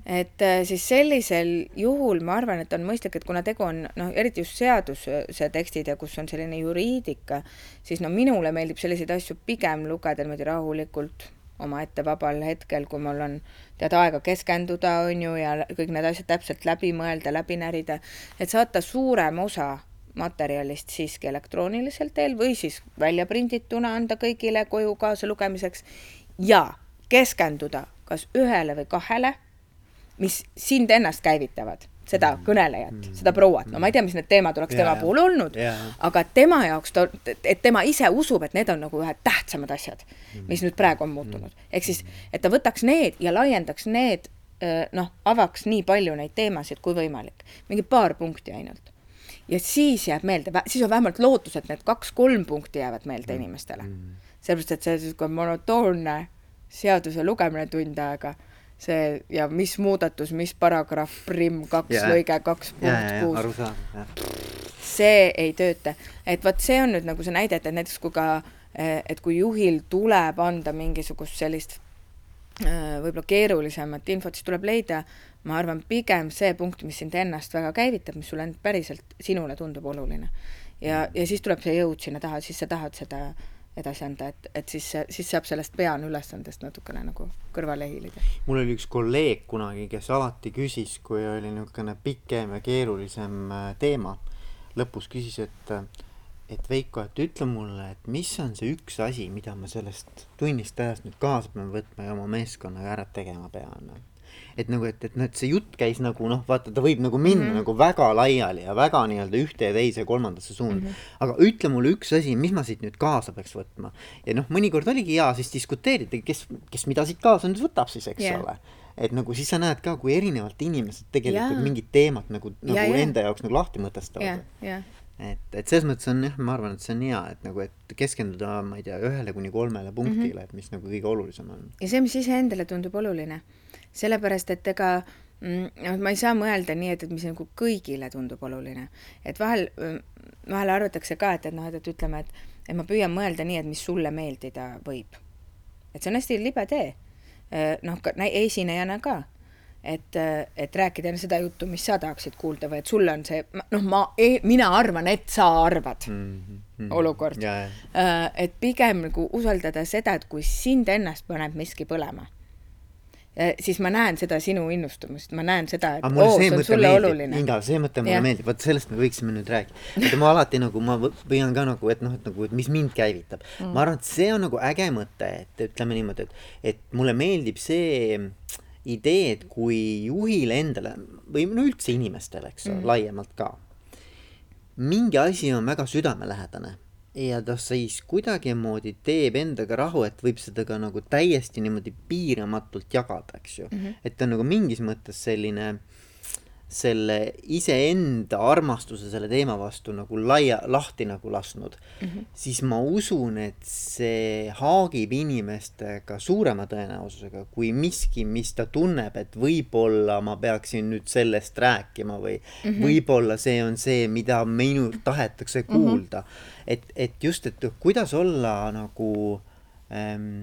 et äh, siis sellisel juhul ma arvan, et on mõistlik, et kuna tegu on noh, eriti just seaduse tekstid ja kus on selline juriidika, siis no minule meeldib selliseid asju pigem lugeda niimoodi rahulikult omaette vabal hetkel, kui mul on tead aega keskenduda, on ju, ja kõik need asjad täpselt läbi mõelda, läbi närida, et saata suurem osa materjalist siiski elektroonilisel teel või siis välja prindituna anda kõigile koju kaasa lugemiseks ja keskenduda kas ühele või kahele mis sind ennast käivitavad, seda kõnelejat, seda prouat, no ma ei tea, mis need teemad oleks Jaa, tema jaa. puhul olnud jaa., aga tema jaoks ta, et tema ise usub, et need on nagu ühed tähtsamad asjad, mis nüüd praegu on muutunud. ehk siis, et ta võtaks need ja laiendaks need, noh, avaks nii palju neid teemasid kui võimalik, mingi paar punkti ainult. ja siis jääb meelde, siis on vähemalt lootus, et need kaks-kolm punkti jäävad meelde inimestele. sellepärast, et see niisugune monotoonne seaduse lugemine tund aega, see ja mis muudatus, mis paragrahv, primm, kaks Jaa. lõige, kaks punkt kuus, see ei tööta. et vot see on nüüd nagu see näide, et näiteks kui ka, et kui juhil tuleb anda mingisugust sellist äh, võib-olla keerulisemat infot, siis tuleb leida, ma arvan, pigem see punkt, mis sind ennast väga käivitab, mis sulle päriselt sinule tundub oluline. ja, ja siis tuleb see jõud sinna taha, siis sa tahad seda edasi anda, et, et siis, siis saab sellest peaanülesandest natukene nagu kõrvale hiilida. mul oli üks kolleeg kunagi, kes alati küsis, kui oli niisugune pikem ja keerulisem äh, teema, lõpus küsis, et et Veiko, et ütle mulle, et mis on see üks asi, mida ma sellest tunnist ajast nüüd kaasa pean võtma ja oma meeskonnaga ära tegema pean. Et nagu, et, et noh, et see jutt käis nagu noh, vaata, ta võib nagu minna mm -hmm. nagu väga laiali ja väga nii-öelda ühte ja teise ja kolmandasse suunda mm. -hmm. aga ütle mulle üks asi, mis ma siit nüüd kaasa peaks võtma. ja noh, mõnikord oligi hea siis diskuteerida, kes, kes mida siit kaasa nüüd võtab siis, eks yeah. ole et nagu siis sa näed ka, kui erinevalt inimesed tegelikult Jaa. mingit teemat nagu, nagu ja, jaa. enda jaoks nagu lahti mõtestavad., et, et selles mõttes on jah, ma arvan, et see on hea, et nagu, et keskenduda, ma ei tea, ühele kuni kolmele punktile mm, -hmm. et mis nagu kõige olulisem on. ja see, mis iseendale tundub oluline, sellepärast et ega mm, noh, ma ei saa mõelda nii, et, et mis nagu kõigile tundub oluline, et vahel, vahel arvatakse ka, et, et noh, et, et ütleme, et, et ma püüan mõelda nii, et mis sulle meeldida võib. et see on hästi libe tee. noh, ka esinejana ka et, et rääkida seda juttu, mis sa tahaksid kuulda või et sulle on see, noh, ma, mina arvan, et sa arvad mm -hmm. olukord. et pigem nagu usaldada seda, et kui sind ennast paneb miski põlema siis ma näen seda sinu innustumist, ma näen seda, et oo, see on sulle meeldib. oluline. Inga, see mõte mulle meeldib, vot sellest me võiksime nüüd rääkida. vaata ma alati nagu, ma püüan ka nagu, et noh, et nagu, et mis mind käivitab mm.. ma arvan, et see on nagu äge mõte, et ütleme niimoodi, et, et mulle meeldib see idee, et kui juhile endale või no üldse inimestele, eks ole mm., laiemalt ka, mingi asi on väga südamelähedane ja ta siis kuidagimoodi teeb endaga rahu, et võib seda ka nagu täiesti niimoodi piiramatult jagada, eks ju mm. -hmm. et ta on nagu mingis mõttes selline selle iseenda armastuse selle teema vastu nagu laia, lahti nagu lasknud mm, -hmm. siis ma usun, et see haagib inimestega suurema tõenäosusega kui miski, mis ta tunneb, et võib-olla ma peaksin nüüd sellest rääkima või mm -hmm. võib-olla see on see, mida minult tahetakse mhm. kuulda mm. -hmm. et, et just, et kuidas olla nagu ähm,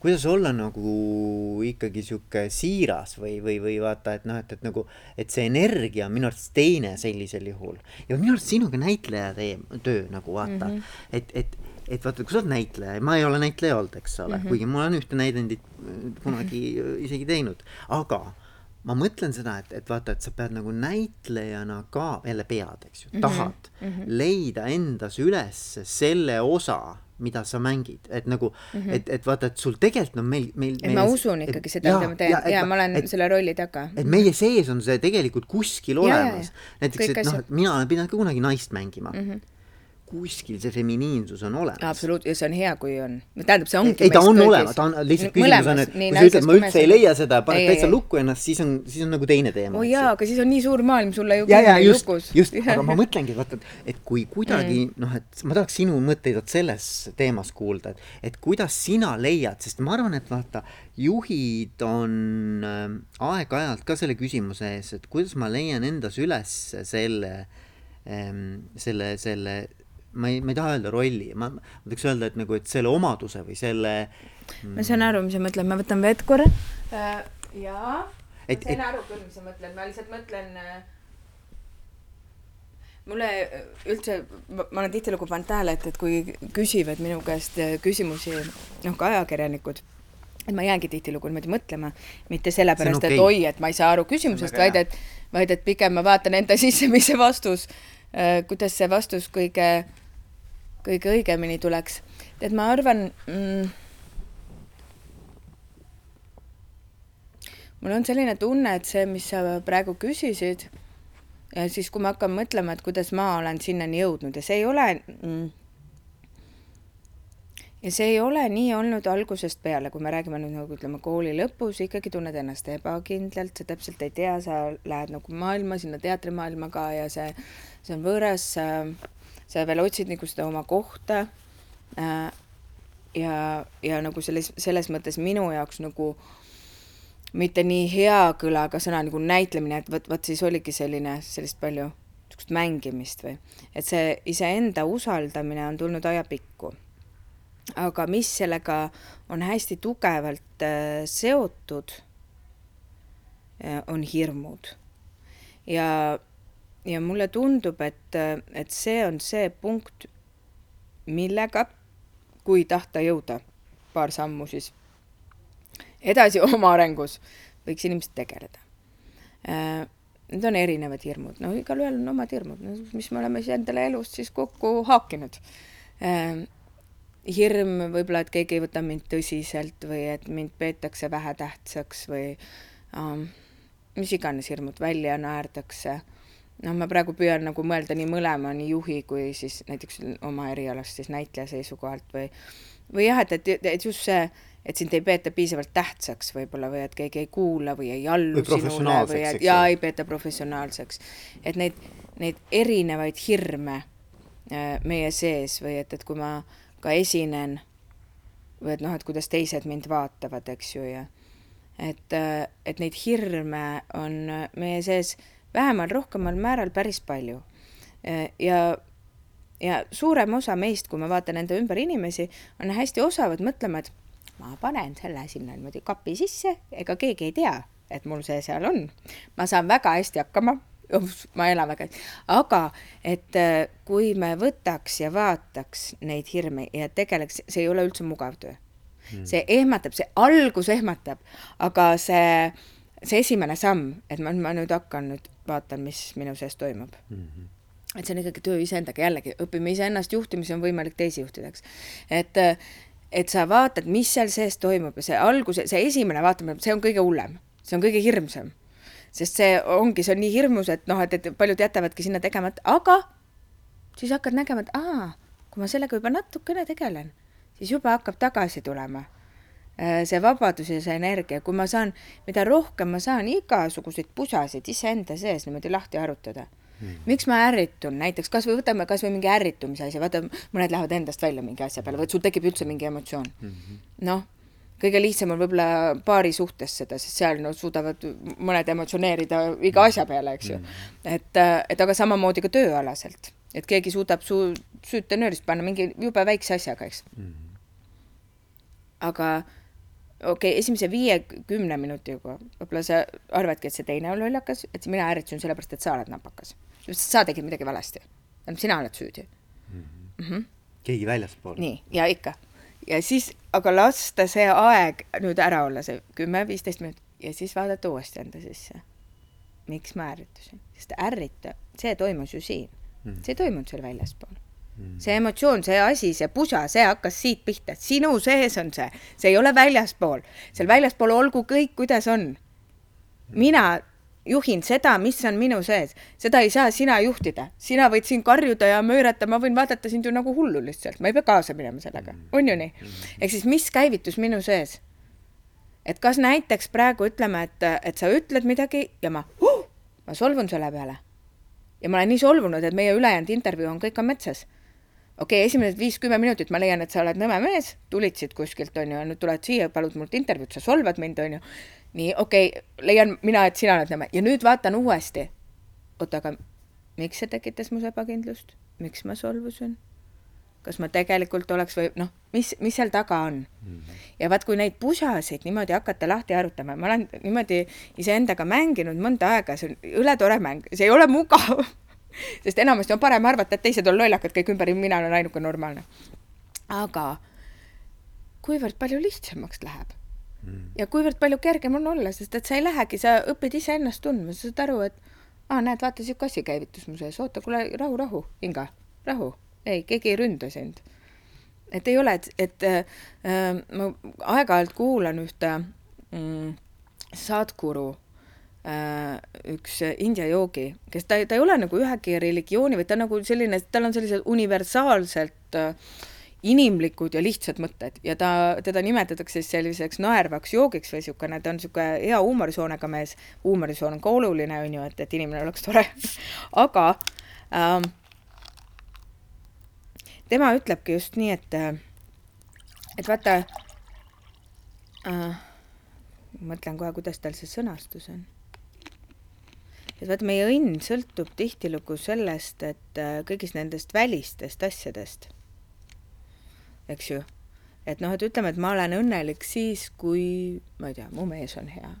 kuidas olla nagu ikkagi sihuke siiras või, või, või vaata, et noh, et, et nagu, et see energia on minu arvates teine sellisel juhul. ja minu arust sinuga näitleja teeb töö nagu vaata mm, -hmm. et, et, et vaata, kui sa oled näitleja, ma ei ole näitleja olnud, eks ole mm, -hmm. kuigi ma olen ühte näidendit kunagi mm -hmm. isegi teinud, aga ma mõtlen seda, et, et vaata, et sa pead nagu näitlejana ka, jälle pead, eks ju, mhm. tahad mm -hmm. leida endas üles selle osa mida sa mängid, et nagu mm, -hmm. et, et vaata, et sul tegelikult on meil, meil. et ma usun ikkagi et, seda, mida ma teen ja, ja ma olen et, selle rolli taga. et meie sees on see tegelikult kuskil ja, olemas. näiteks, et noh, mina olen pidanud ka kunagi naist mängima mm. -hmm kuskil see feminiinsus on olemas. absoluut, ja see on hea, kui on. tähendab, see ongi ei, ta on olemas, ta on, lihtsalt küsimus on, et kui sa ütled, ma üldse ei leia seda, paned täitsa lukku ennast, siis on, siis on nagu teine teema. oo jaa, aga siis on nii suur maailm sulle ju ja, ja, just, just, aga ma mõtlengi, vaata, et kui kuidagi mm. noh, et ma tahaks sinu mõtteid vot selles teemas kuulda, et, et kuidas sina leiad, sest ma arvan, et vaata, juhid on äh, aeg-ajalt ka selle küsimuse ees, et kuidas ma leian endas üles selle ähm,, selle, selle ma ei, ma ei taha öelda rolli, ma, ma tahaks öelda, et nagu, et selle omaduse või selle mm, ma saan aru, mis sa mõtled, ma võtan vett korra. Äh,. jaa, ma sain et... aru küll, mis sa mõtled, ma lihtsalt mõtlen äh, mulle äh, üldse, ma olen tihtilugu pannud tähele, et, et kui küsivad minu käest äh, küsimusi, noh, ka ajakirjanikud, et ma jäängi tihtilugu niimoodi mõtlema, mitte sellepärast okay., et oi, et ma ei saa aru küsimusest, vaid et, vaid et pigem ma vaatan enda sisse, mis see vastus, kuidas see vastus kõige kõige õigemini tuleks. et ma arvan mm,, mul on selline tunne, et see, mis sa praegu küsisid, ja siis, kui ma hakkan mõtlema, et kuidas ma olen sinnani jõudnud ja see ei ole mm, ja see ei ole nii olnud algusest peale, kui me räägime nüüd nagu ütleme kooli lõpus, ikkagi tunned ennast ebakindlalt, sa täpselt ei tea, sa lähed nagu maailma, sinna teatrimaailma ka ja see, see on võõras, sa sa veel otsid nagu seda oma kohta äh, ja, ja nagu selles, selles mõttes minu jaoks nagu mitte nii hea kõlaga sõna nagu näitlemine, et vot, vot siis oligi selline, sellist palju niisugust mängimist või, et see iseenda usaldamine on tulnud ajapikku. aga mis sellega on hästi tugevalt äh, seotud äh,, on hirmud. ja ja mulle tundub, et, et see on see punkt, millega, kui tahta jõuda paar sammu siis edasi oma arengus, võiks inimesed tegeleda. Äh, need on erinevad hirmud, no igalühel on omad hirmud, mis me oleme siis endale elust siis kokku haakinud. Äh, hirm võib-olla, et keegi ei võta mind tõsiselt või et mind peetakse vähetähtsaks või um, mis iganes hirmud välja naerdakse noh, ma praegu püüan nagu mõelda nii mõlema, nii juhi kui siis näiteks oma erialast siis näitleja seisukohalt või, või jah, et, et, et just see, et sind ei peeta piisavalt tähtsaks võib-olla või et keegi ei kuula või ei allu või sinule või et ja ei peeta professionaalseks. et neid, neid erinevaid hirme äh, meie sees või et, et kui ma ka esinen või et noh, et kuidas teised mind vaatavad, eks ju, ja et, äh, et neid hirme on meie sees vähemal, rohkemal määral päris palju. ja, ja suurem osa meist, kui ma vaatan enda ümber inimesi, on hästi osavad mõtlema, et ma panen selle sinna niimoodi kapi sisse, ega keegi ei tea, et mul see seal on. ma saan väga hästi hakkama, ma elan väga hästi, aga et äh, kui me võtaks ja vaataks neid hirme ja tegeleks, see ei ole üldse mugav töö mm.. see ehmatab, see algus ehmatab, aga see, see esimene samm, et ma, ma nüüd hakkan nüüd vaatan, mis minu sees toimub mm. -hmm et see on ikkagi töö iseendaga, jällegi õpime iseennast juhtima, siis on võimalik teisi juhtida, eks. et, et sa vaatad, mis seal sees toimub ja see alguse, see esimene vaatamine, see on kõige hullem, see on kõige hirmsam. sest see ongi, see on nii hirmus, et noh, et, et paljud jätavadki sinna tegemata, aga siis hakkad nägema, et aa, kui ma sellega juba natukene tegelen, siis juba hakkab tagasi tulema see vabadus ja see energia, kui ma saan, mida rohkem ma saan igasuguseid pusasid iseenda sees niimoodi lahti arutada mm.. miks ma ärritun, näiteks kasvõi võtame kasvõi mingi ärritumise asja, vaata mõned lähevad endast välja mingi asja peale, või sul tekib üldse mingi emotsioon. Mm -hmm.. noh, kõige lihtsam on võib-olla paari suhtes seda, sest seal no suudavad mõned emotsioneerida iga asja peale, eks ju. Mm. -hmm. et, et aga samamoodi ka tööalaselt, et keegi suudab su süüte nöörist panna mingi jube väikse asjaga, eks. Mm. -hmm. aga okei okay,, esimese viie-kümne minutiga võib-olla sa arvadki, et see teine on lollakas, et mina ärritusin sellepärast, et sa oled napakas sa tegid midagi valesti. tähendab, sina oled süüdi mm. -hmm. Mm -hmm. keegi väljaspool. nii, ja ikka. ja siis, aga lasta see aeg nüüd ära olla, see kümme-viisteist minutit ja siis vaadata uuesti enda sisse. miks ma ärritusin? sest ärrita, see toimus ju siin mm. -hmm. see ei toimunud seal väljaspool. See emotsioon, see asi, see pusa, see hakkas siit pihta, sinu sees on see, see ei ole väljaspool. seal väljaspool olgu kõik, kuidas on. mina juhin seda, mis on minu sees, seda ei saa sina juhtida, sina võid siin karjuda ja möörata, ma võin vaadata sind ju nagu hullu lihtsalt, ma ei pea kaasa minema sellega, mm. on ju nii? Mm. ehk siis, mis käivitus minu sees? et kas näiteks praegu ütleme, et, et sa ütled midagi ja ma huh,, ma solvun selle peale. ja ma olen nii solvunud, et meie ülejäänud intervjuu on kõik on metsas. Okei okay,, esimesed viis-kümme minutit ma leian, et sa oled nõme mees, tulid siit kuskilt, on ju, nüüd tuled siia, palud mult intervjuud, sa solvad mind, on ju nii, okei okay,, leian mina, et sina oled nõme ja nüüd vaatan uuesti. oota, aga miks see tekitas mus ebakindlust, miks ma solvusin? kas ma tegelikult oleks või noh, mis, mis seal taga on mm. -hmm. ja vaat, kui neid pusasid niimoodi hakata lahti arutama, ma olen niimoodi iseendaga mänginud mõnda aega, see on ületore mäng, see ei ole mugav sest enamasti on parem arvata, et teised on lollakad kõik ümber ja mina olen ainuke normaalne. aga kuivõrd palju lihtsamaks läheb mm.. ja kuivõrd palju kergem on olla, sest et sa ei lähegi, sa õpid iseennast tundma, sa saad aru, et aa, näed, vaata, sihuke asi käivitus mu sees, oota, kuule, rahu, rahu, Inga, rahu. ei, keegi ei ründa sind. et ei ole, et, et äh, ma aeg-ajalt kuulan ühte mm, sadguru äh, üks India joogi, kes ta, ta ei ole nagu ühegi religiooni, vaid ta on nagu selline, tal on sellised universaalselt äh, inimlikud ja lihtsad mõtted. Ja ta, teda nimetatakse siis selliseks naervaks joogiks või niisugune, ta on niisugune hea huumorisoonega mees, huumorisoon on ka oluline, on ju, et, et inimene oleks tore. Aga ähm, tema ütlebki just nii, et, et vaata äh,, mõtlen kohe, kuidas tal see sõnastus on et vaata, meie õnn sõltub tihtilugu sellest, et äh, kõigist nendest välistest asjadest eks ju. et noh, et ütleme, et ma olen õnnelik siis, kui, ma ei tea, mu mees on hea.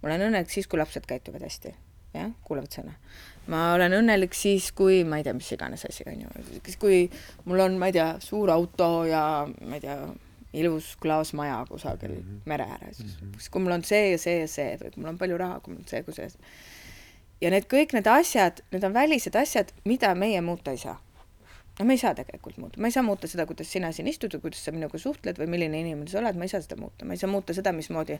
ma olen õnnelik siis, kui lapsed käituvad hästi, jah, kuulevad sõna. ma olen õnnelik siis, kui ma ei tea, mis iganes asi, on ju, kui mul on, ma ei tea, suur auto ja ma ei tea, ilus klaasmaja kusagil mm -hmm. mere ääres mm. -hmm. kui mul on see ja see ja see või kui mul on palju raha, kui mul on see, kui see. Ja need kõik need asjad, need on välised asjad, mida meie muuta ei saa no me ei saa tegelikult muuta, ma ei saa muuta seda, kuidas sina siin istud või kuidas sa minuga suhtled või milline inimene sa oled, ma ei saa seda muuta, ma ei saa muuta seda, mismoodi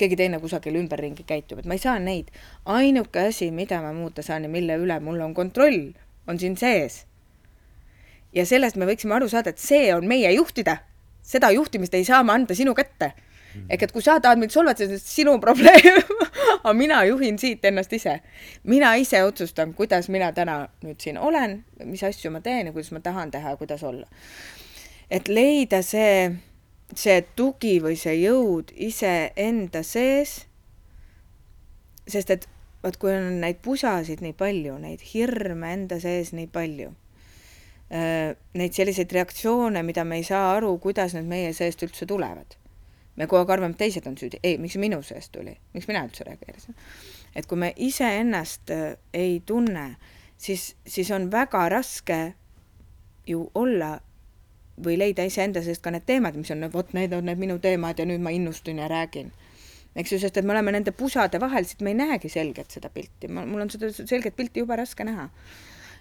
keegi teine kusagil ümberringi käitub, et ma ei saa neid. ainuke asi, mida ma muuta saan ja mille üle mul on kontroll, on siin sees. ja sellest me võiksime aru saada, et see on meie juhtida. seda juhtimist ei saa ma anda sinu kätte ehk et kui sa tahad mind solvata, siis sinu probleem aga mina juhin siit ennast ise. mina ise otsustan, kuidas mina täna nüüd siin olen, mis asju ma teen ja kuidas ma tahan teha ja kuidas olla. et leida see, see tugi või see jõud iseenda sees. sest et vot kui on neid pusasid nii palju, neid hirme enda sees nii palju, neid selliseid reaktsioone, mida me ei saa aru, kuidas need meie seest üldse tulevad me kogu aeg arvame, et teised on süüdi, ei, miks minu seest tuli, miks mina üldse reageerisin. et kui me iseennast äh, ei tunne, siis, siis on väga raske ju olla või leida iseenda seest ka need teemad, mis on, vot need on need minu teemad ja nüüd ma innustun ja räägin eks ju, sest et me oleme nende pusade vahel, siit me ei näegi selgelt seda pilti, mul on seda selget pilti jube raske näha.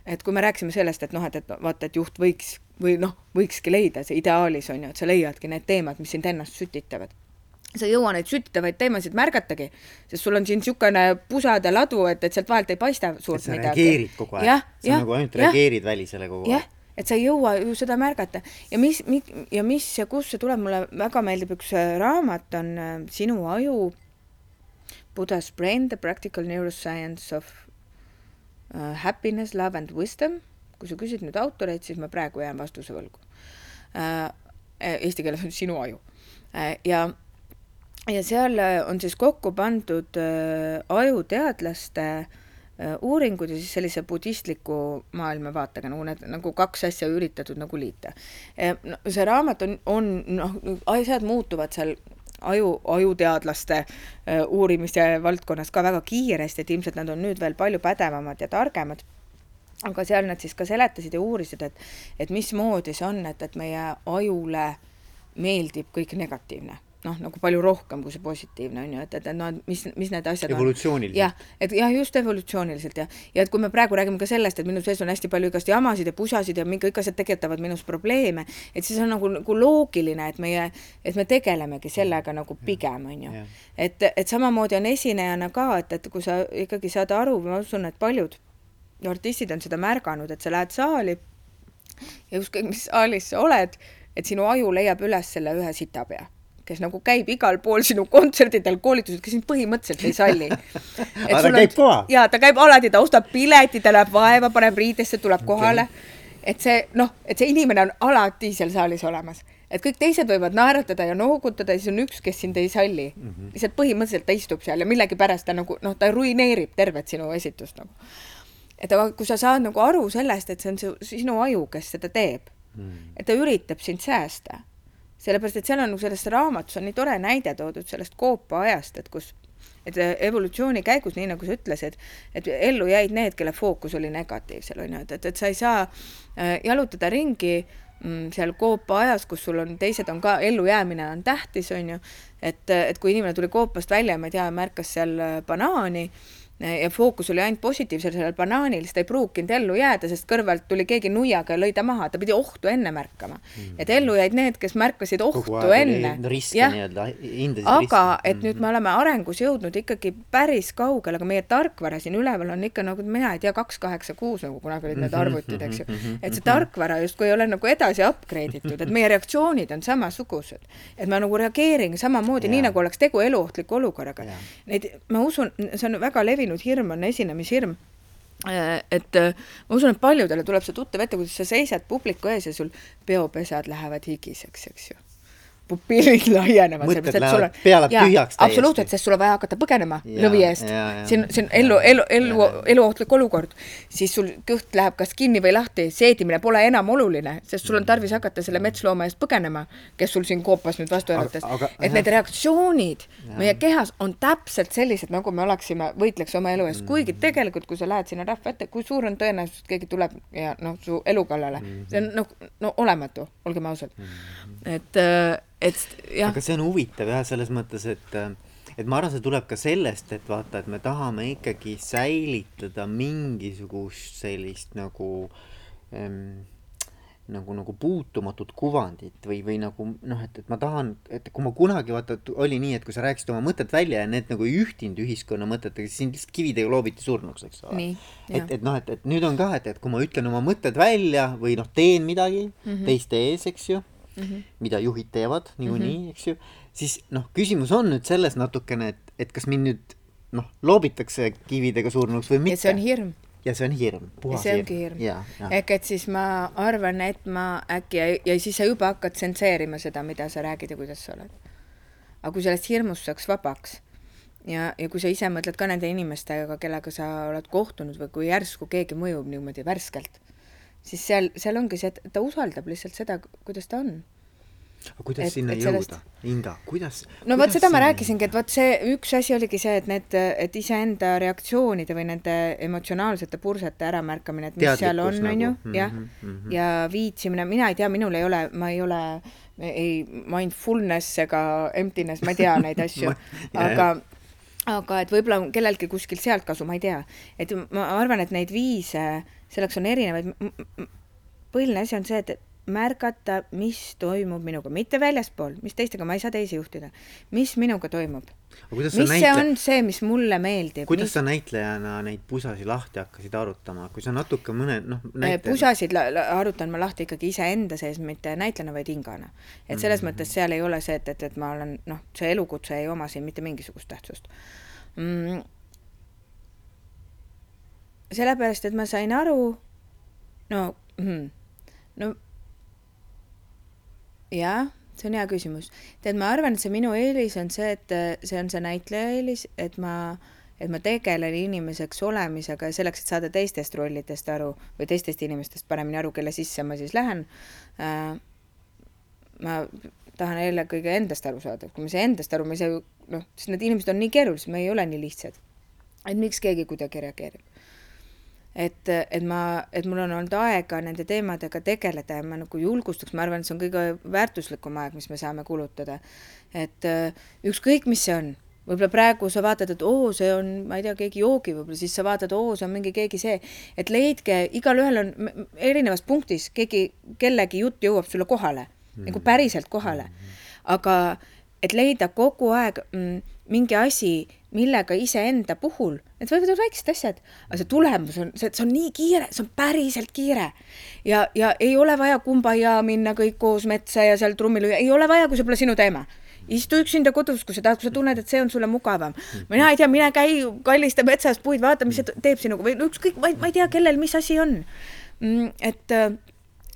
Et kui me rääkisime sellest, et noh, et, et vaata, et juht võiks või noh, võikski leida see ideaalis on ju, et sa leiadki need teemad, mis sind ennast sütitavad. Sa ei jõua neid sütitavaid teemasid märgatagi, sest sul on siin niisugune pusade ladu, et, et sealt vahelt ei paista suurt sa midagi. reageerid kogu aeg, sa nagu ainult reageerid välisele kogu aeg. et sa ei jõua ju seda märgata. Ja mis, mis ja mis ja kust see tuleb, mulle väga meeldib üks äh, raamat on äh, Sinu aju, Buddha's brain, the practical neuroscience of happiness, love and wisdom. kui sa küsid nüüd autoreid, siis ma praegu jään vastuse võlgu uh,. Eesti keeles on Sinu aju ja ja seal on siis kokku pandud ajuteadlaste Äh, uuringud ja siis sellise budistliku maailmavaatega nagu need nagu kaks asja üritatud nagu liita. Äh, no see raamat on, on noh, asjad muutuvad seal aju, ajuteadlaste äh, uurimise valdkonnas ka väga kiiresti, et ilmselt nad on nüüd veel palju pädevamad ja targemad. aga seal nad siis ka seletasid ja uurisid, et, et mismoodi see on, et, et meie ajule meeldib kõik negatiivne noh, nagu palju rohkem kui see positiivne on ju, et, et, et mis, mis need asjad evolutsiooniliselt. jah, et jah, just evolutsiooniliselt jah. ja et kui me praegu räägime ka sellest, et minu sees on hästi palju igast jamasid ja pusasid ja mingi kõik asjad tekitavad minus probleeme, et siis on nagu, nagu loogiline, et meie, et me tegelemegi sellega nagu pigem, on ju. et, et samamoodi on esinejana ka, et, et kui sa ikkagi saad aru, ma usun, et paljud artistid on seda märganud, et sa lähed saali ja ükskõik, mis saalis sa oled, et sinu aju leiab üles selle ühe sitapea kes nagu käib igal pool sinu kontserdidel, koolitusel, kes sind põhimõtteliselt ei salli. aga ta käib kohal? jaa, ta käib alati, ta ostab pileti, ta läheb vaeva, paneb riidesse, tuleb kohale okay.. et see noh, et see inimene on alati seal saalis olemas, et kõik teised võivad naeratada ja noogutada ja siis on üks, kes sind ei salli mm. -hmm. lihtsalt põhimõtteliselt ta istub seal ja millegipärast ta nagu noh, ta ruineerib tervet sinu esitust nagu. et aga kui sa saad nagu aru sellest, et see on su, sinu aju, kes seda teeb mm, -hmm. et ta üritab sind säästa sellepärast, et seal on selles raamatus on nii tore näide toodud sellest koopaajast, et kus et evolutsiooni käigus, nii nagu sa ütlesid, et ellu jäid need, kelle fookus oli negatiivsel, on ju, et, et, et sa ei saa äh, jalutada ringi mm, seal koopaajas, kus sul on, teised on ka, ellujäämine on tähtis, on ju, et, et kui inimene tuli koopast välja, ma ei tea, märkas seal äh, banaani ja fookus oli ainult positiivsel sellel banaanil, siis ta ei pruukinud ellu jääda, sest kõrvalt tuli keegi nuiaga ja lõi ta maha, ta pidi ohtu enne märkama. Mm.. et ellu jäid need, kes märkasid ohtu enne. jah, aga et mm -hmm. nüüd me oleme arengus jõudnud ikkagi päris kaugele, aga meie tarkvara siin üleval on ikka nagu mina ei tea, kaks kaheksa kuus nagu kunagi olid need arvutid, eks ju. et see tarkvara justkui ei ole nagu edasi upgrade itud, et meie reaktsioonid on samasugused. et ma nagu reageerin samamoodi, nii nagu oleks tegu eluohtliku olukorraga. Neid, ma usun, see on väga levinud levinud hirm on esinemishirm. Äh, et äh, ma usun, et paljudele tuleb see tuttav ette, kuidas sa seisad publiku ees ja sul peopesad lähevad higiseks, eks ju pupillid laienevad. mõtted lähevad, pea läheb tühjaks täiesti. absoluutselt, sest sul on vaja hakata põgenema ja, lõvi eest. siin, siin ellu, elu, elu, eluohtlik olukord. siis sul kõht läheb kas kinni või lahti, seedimine pole enam oluline, sest sul on tarvis hakata selle metslooma eest põgenema, kes sul siin koopas nüüd vastu elatas. et need reaktsioonid ja. meie kehas on täpselt sellised, nagu me oleksime, võitleks oma elu eest, kuigi mm. tegelikult, kui sa lähed sinna rahva ette, kui suur on tõenäosus, et keegi tuleb ja noh, su elu kallale, see on noh, no olematu, olgem ausad. Mm. et äh, et jah. aga see on huvitav jah, selles mõttes, et et ma arvan, see tuleb ka sellest, et vaata, et me tahame ikkagi säilitada mingisugust sellist nagu ähm, nagu, nagu puutumatut kuvandit või, või nagu noh, et, et ma tahan, et kui ma kunagi vaata, oli nii, et kui sa rääkisid oma mõtted välja ja need nagu ei ühtinud ühiskonna mõtetega, siis sind lihtsalt kividega loobiti surnuks, eks ole. et, et noh, et, et nüüd on ka, et, et kui ma ütlen oma mõtted välja või noh, teen midagi mm -hmm. teiste ees, eks ju mm, -hmm. mida juhid teevad niikuinii mm, -hmm. eks ju, siis noh, küsimus on nüüd selles natukene, et, et kas mind nüüd noh, loobitakse kividega surnuks või mitte. ja see on hirm. ja see on hirm, puhas hirm. see ongi hirm. ehk et siis ma arvan, et ma äkki ja, ja siis sa juba hakkad tsenseerima seda, mida sa räägid ja kuidas sa oled. aga kui sellest hirmust saaks vabaks ja, ja kui sa ise mõtled ka nende inimestega, kellega sa oled kohtunud või kui järsku keegi mõjub niimoodi värskelt siis seal, seal ongi see, et ta usaldab lihtsalt seda, kuidas ta on. aga kuidas Et- sinna et sellest- jõuda, Inga, kuidas no vot seda ma rääkisingi, et vot see üks asi oligi see, et need, et iseenda reaktsioonide või nende emotsionaalsete pursete äramärkamine, et mis seal on, Teadlikkus on ju nagu., jah Mhm, mhm. ja viitsimine, mina ei tea, minul ei ole, ma ei ole ei mindfulness ega emptiness, ma ei tea neid asju aga aga et võib-olla kellelgi kuskilt sealt kasu, ma ei tea. et ma arvan, et neid viise, selleks on erinevaid. põhiline asi on see, et märgata, mis toimub minuga, mitte väljaspool, mis teistega, ma ei saa teisi juhtida. mis minuga toimub, mis see näitle- on see, mis mulle meeldib. kuidas sa näitlejana neid pusasi lahti hakkasid arutama, kui sa natuke mõne noh näite... pusasid arutan ma lahti ikkagi iseenda sees, mitte näitlejana, vaid hingana. et selles mm -hmm. mõttes seal ei ole see, et, et, et ma olen noh, see elukutse ei oma siin mitte mingisugust tähtsust mm.. sellepärast, et ma sain aru, no mm,, no jah, see on hea küsimus. tead, ma arvan, et see minu eelis on see, et äh, see on see näitleja eelis, et ma, et ma tegelen inimeseks olemisega ja selleks, et saada teistest rollidest aru või teistest inimestest paremini aru, kelle sisse ma siis lähen äh,. ma tahan eelkõige endast aru saada, kui ma ei saa endast aru, ma ei saa ju noh, sest need inimesed on nii keerulised, me ei ole nii lihtsad. et miks keegi kuidagi reageerib et, et ma, et mul on olnud aega nende teemadega tegeleda ja ma nagu julgustaks, ma arvan, et see on kõige väärtuslikum aeg, mis me saame kulutada. et äh, ükskõik, mis see on, võib-olla praegu sa vaatad, et oo, see on, ma ei tea, keegi joogib, võib-olla siis sa vaatad, oo, see on mingi keegi see, et leidke, igalühel on erinevas punktis keegi, kellegi jutt jõuab sulle kohale mm., nagu päriselt kohale. aga et leida kogu aeg mm, mingi asi, millega iseenda puhul, need võivad olla väiksed asjad, aga see tulemus on, see, see on nii kiire, see on päriselt kiire. ja, ja ei ole vaja kumbajaa minna kõik koos metsa ja seal trummi lüüa, ei ole vaja, kui see pole sinu teema istu üksinda kodus, kui sa tahad, kui sa tunned, et see on sulle mugavam. mina ei tea, mine käi, kallista metsas puid, vaata, mis see teeb sinuga või ükskõik, ma ei, tea, kellel mis asi on. et,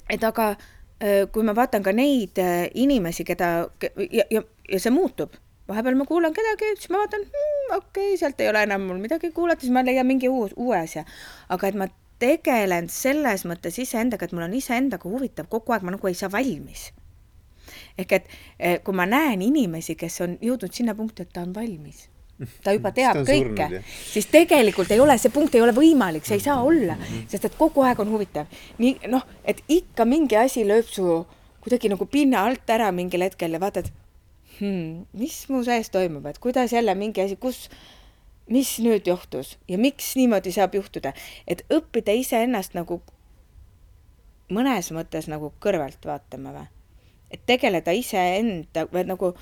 et aga äh, kui ma vaatan ka neid äh, inimesi, keda ja, ja, ja see muutub, vahepeal ma kuulan kedagi, siis ma vaatan hmm,, okei okay,, sealt ei ole enam mul midagi kuulata, siis ma leian mingi uus, uue asja. aga et ma tegelen selles mõttes iseendaga, et mul on iseendaga huvitav kogu aeg, ma nagu ei saa valmis ehk et eh, kui ma näen inimesi, kes on jõudnud sinna punkti, et ta on valmis, ta juba ta teab on kõike siis tegelikult ei ole, see punkt ei ole võimalik, see ei saa olla, sest et kogu aeg on huvitav. nii noh, et ikka mingi asi lööb su kuidagi nagu pinna alt ära mingil hetkel ja vaatad hmm,, mis mu sees toimub, et kuidas jälle mingi asi, kus, mis nüüd juhtus ja miks niimoodi saab juhtuda, et õppida iseennast nagu mõnes mõttes nagu kõrvalt vaatama või et tegeleda iseenda või nagu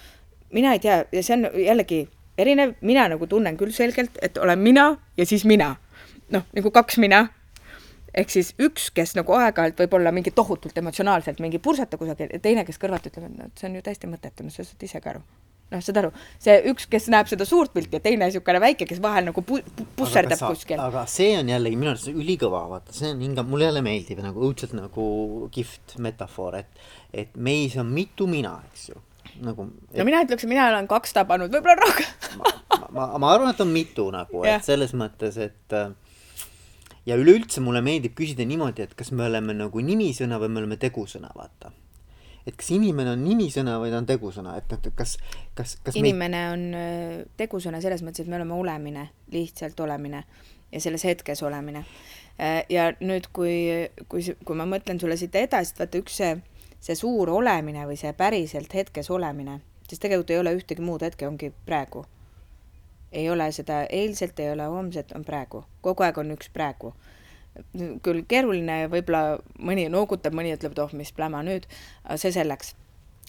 mina ei tea ja see on jällegi erinev, mina nagu tunnen küll selgelt, et olen mina ja siis mina. noh, nagu kaks mina. Ehk siis üks, kes nagu aeg-ajalt võib olla mingi tohutult emotsionaalselt mingi pursata kusagil teine, kes kõrvalt ütleb, et noh, et see on ju täiesti mõttetu, no sa saad ise ka aru. noh, saad aru, see üks, kes näeb seda suurt pilti ja teine niisugune väike, kes vahel nagu pu- pu- pusserdab aga, kuskil. aga see on jällegi minu arust ülikõva, vaata, see on hinga, mulle jälle meeldib nagu õudselt nagu kihvt metafoor, et, et meis on mitu mina, eks ju. nagu, no mina ütleks, mina olen kaks tabanud, võib-olla rohkem. ma, ma, ma arvan, et on mitu nagu, et selles mõttes, et äh, ja üleüldse mulle meeldib küsida niimoodi, et kas me oleme nagu nimisõna või me oleme tegusõna, vaata. et kas inimene on nimisõna või ta on tegusõna, et, et kas, kas, kas inimene on öö, tegusõna selles mõttes, et me oleme olemine, lihtsalt olemine ja selles hetkes olemine. ja nüüd, kui, kui, kui ma mõtlen sulle siit edasi, et vaata üks see, see suur olemine või see päriselt hetkes olemine, siis tegelikult ei ole ühtegi muud hetke, ongi praegu. Ei ole seda eilselt, ei ole homset, on praegu, kogu aeg on üks praegu. Küll keeruline võib-olla mõni noogutab, mõni ütleb, et oh, mis pläma nüüd, see selleks.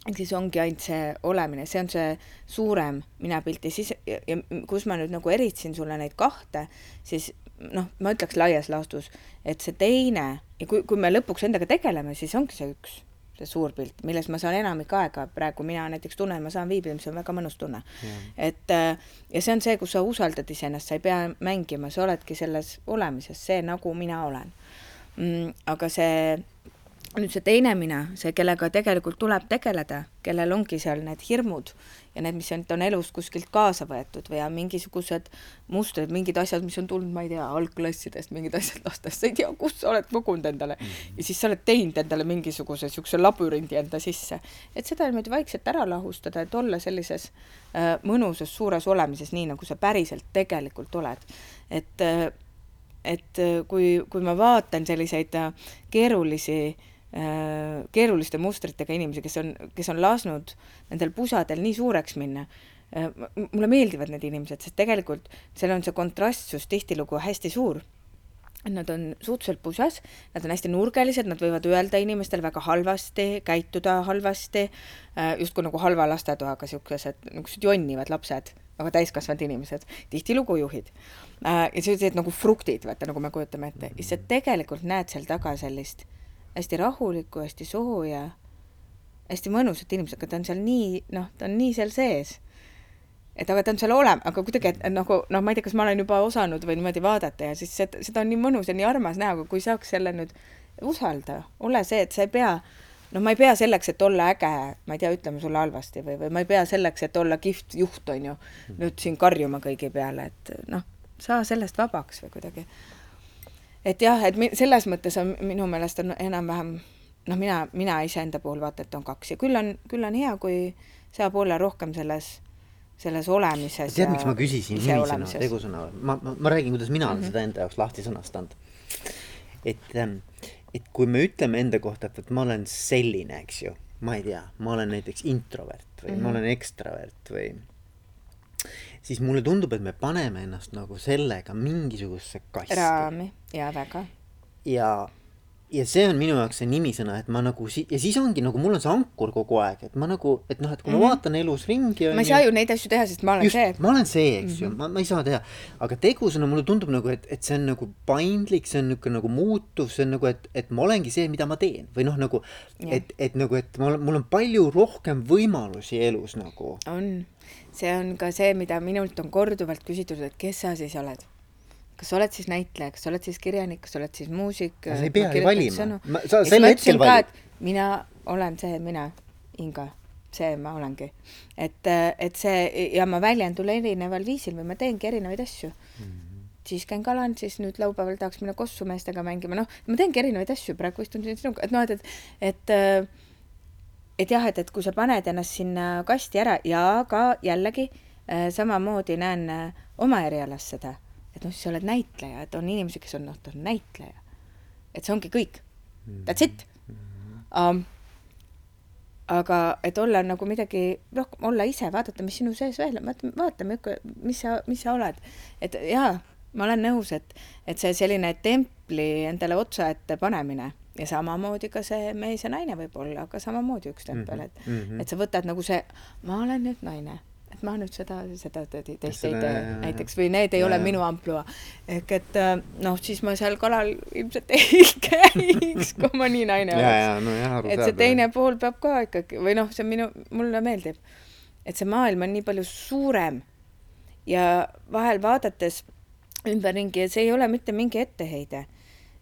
Ehk siis ongi ainult see olemine, see on see suurem minapilt ja siis ja, ja kus ma nüüd nagu eritsin sulle neid kahte, siis noh, ma ütleks laias laastus, et see teine ja kui, kui me lõpuks endaga tegeleme, siis ongi see üks, see suur pilt, milles ma saan enamik aega praegu mina näiteks tunnen, ma saan viibida, mis on väga mõnus tunne. et äh, ja see on see, kus sa usaldad iseennast, sa ei pea mängima, sa oledki selles olemises, see nagu mina olen mm,. aga see nüüd see teine mina, see, kellega tegelikult tuleb tegeleda, kellel ongi seal need hirmud ja need, mis on, on elust kuskilt kaasa võetud või on mingisugused mustrid, mingid asjad, mis on tulnud, ma ei tea, algklassidest, mingid asjad lastest, sa ei tea, kus sa oled kogunud endale ja siis sa oled teinud endale mingisuguse niisuguse labürindi enda sisse. et seda niimoodi vaikselt ära lahustada, et olla sellises äh, mõnusas suures olemises, nii nagu sa päriselt tegelikult oled. et äh, et kui, kui ma vaatan selliseid äh, keerulisi äh, Äh, keeruliste mustritega inimesi, kes on, kes on lasknud nendel pusadel nii suureks minna. Äh, mulle meeldivad need inimesed, sest tegelikult seal on see kontrastsus tihtilugu hästi suur. Nad on suhteliselt pusas, nad on hästi nurgelised, nad võivad öelda inimestele väga halvasti, käituda halvasti, äh, justkui nagu halva lastetoaga siukesed, niisugused jonnivad lapsed aga täiskasvanud inimesed, tihtilugu juhid äh,. ja sellised nagu fruktid, vaata nagu me kujutame ette, ja sa tegelikult näed seal taga sellist hästi rahulikku, hästi sooja, hästi mõnusat inimest, aga ta on seal nii, noh, ta on nii seal sees. et aga ta on seal olema, aga kuidagi, et nagu noh, ma ei tea, kas ma olen juba osanud või niimoodi vaadata ja siis seda, seda on nii mõnus ja nii armas näha, aga kui saaks selle nüüd usalda, ole see, et sa ei pea noh, ma ei pea selleks, et olla äge, ma ei tea, ütleme sulle halvasti või, või ma ei pea selleks, et olla kihvt juht, on ju, nüüd siin karjuma kõigi peale, et noh, saa sellest vabaks või kuidagi et jah, et selles mõttes on minu meelest on enam-vähem noh, mina, mina iseenda puhul vaata, et on kaks ja küll on, küll on hea, kui saab olla rohkem selles, selles olemises. tead, miks ma küsisin nimisõna, tegusõna, ma, ma, ma räägin, kuidas mina olen mm -hmm. seda enda jaoks lahti sõnastanud. et, ähm, et kui me ütleme enda kohta, et, et ma olen selline, eks ju, ma ei tea, ma olen näiteks introvert või mm -hmm. ma olen ekstravert või siis mulle tundub, et me paneme ennast nagu sellega mingisugusesse kasti. raami, jaa, väga. ja ja see on minu jaoks see nimisõna, et ma nagu si- ja siis ongi nagu mul on see ankur kogu aeg, et ma nagu, et noh, et kui mm -hmm. ma mhm. vaatan elus ringi. ma ei saa ju neid asju teha, sest ma olen just, see. ma olen see, eks mm -hmm. ju, ma, ma ei saa teha, aga tegusõna mulle tundub nagu, et, et see on nagu paindlik, see on niisugune nagu muutuv, see on nagu, et, et ma olengi see, mida ma teen või noh, nagu yeah. et, et nagu, et ma olen, mul on palju rohkem võimalusi elus nagu. on, see on ka see, mida minult on korduvalt küsitud, et kes sa siis oled kas sa oled siis näitleja, kas sa oled siis kirjanik, kas sa oled siis muusik? sa ei peagi valima, sa sel hetkel valid. mina olen see mina, Inga, see ma olengi. et, et see ja ma väljendun erineval viisil või ma teengi erinevaid asju mm. -hmm. siis käin kaland, siis nüüd laupäeval tahaks minna Kossu meestega mängima, noh, ma teengi erinevaid asju, praegu istun siin sinuga, et noh, et, et, et et jah, et, et kui sa paned ennast sinna kasti ära ja ka jällegi äh, samamoodi näen äh, oma erialas seda et noh, siis sa oled näitleja, et on inimesi, kes on, noh, ta on näitleja. et see ongi kõik. That's it um,. aga et olla nagu midagi rohkem, olla ise, vaadata, mis sinu sees veel vaata, vaata, mis sa, mis sa oled. et jaa, ma olen nõus, et, et see selline templi endale otsa ette panemine ja samamoodi ka see mees ja naine võib olla, aga samamoodi üks tempel, et mm, -hmm. et sa võtad nagu see, ma olen nüüd naine et ma nüüd seda, seda teist ei tee näiteks või need ei ja, ole ja. minu ampluaa. ehk et äh, noh, siis ma seal kalal ilmselt ei käiks, kui ma nii naine oleks. No, et see teine pool peab ka ikkagi või noh, see minu, mulle meeldib, et see maailm on nii palju suurem ja vahel vaadates ümberringi ja see ei ole mitte mingi etteheide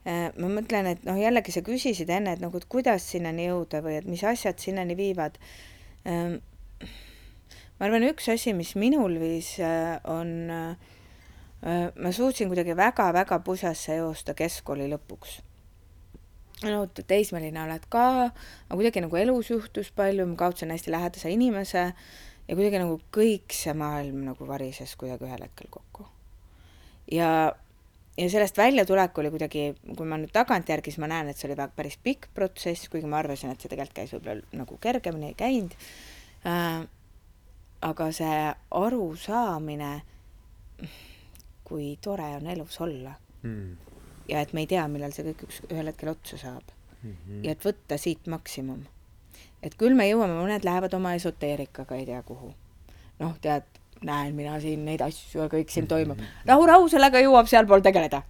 ma mõtlen, et noh, jällegi sa küsisid enne, et nagu, et kuidas sinnani jõuda või et mis asjad sinnani viivad ähm, ma arvan, üks asi, mis minul viis, äh, on, äh, ma suutsin kuidagi väga-väga pusasse joosta keskkooli lõpuks. no teismeline oled ka, aga kuidagi nagu elus juhtus palju, ma kaotasin hästi lähedase inimese ja kuidagi nagu kõik see maailm nagu varises kuidagi ühel hetkel kokku. ja ja sellest väljatulek oli kuidagi, kui ma nüüd tagantjärgi, siis ma näen, et see oli väga päris pikk protsess, kuigi ma arvasin, et see tegelikult käis võib-olla nagu kergemini, ei käinud äh, aga see arusaamine, kui tore on elus olla mm. ja et me ei tea, millal see kõik üks, ühel hetkel otsa saab mm. -hmm. ja et võtta siit maksimum. et küll me jõuame, mõned lähevad oma esoteerikaga ei tea kuhu. noh, tead, näen mina siin neid asju ja kõik siin toimub. rahu, rahu, sellega jõuab sealpool tegeleda.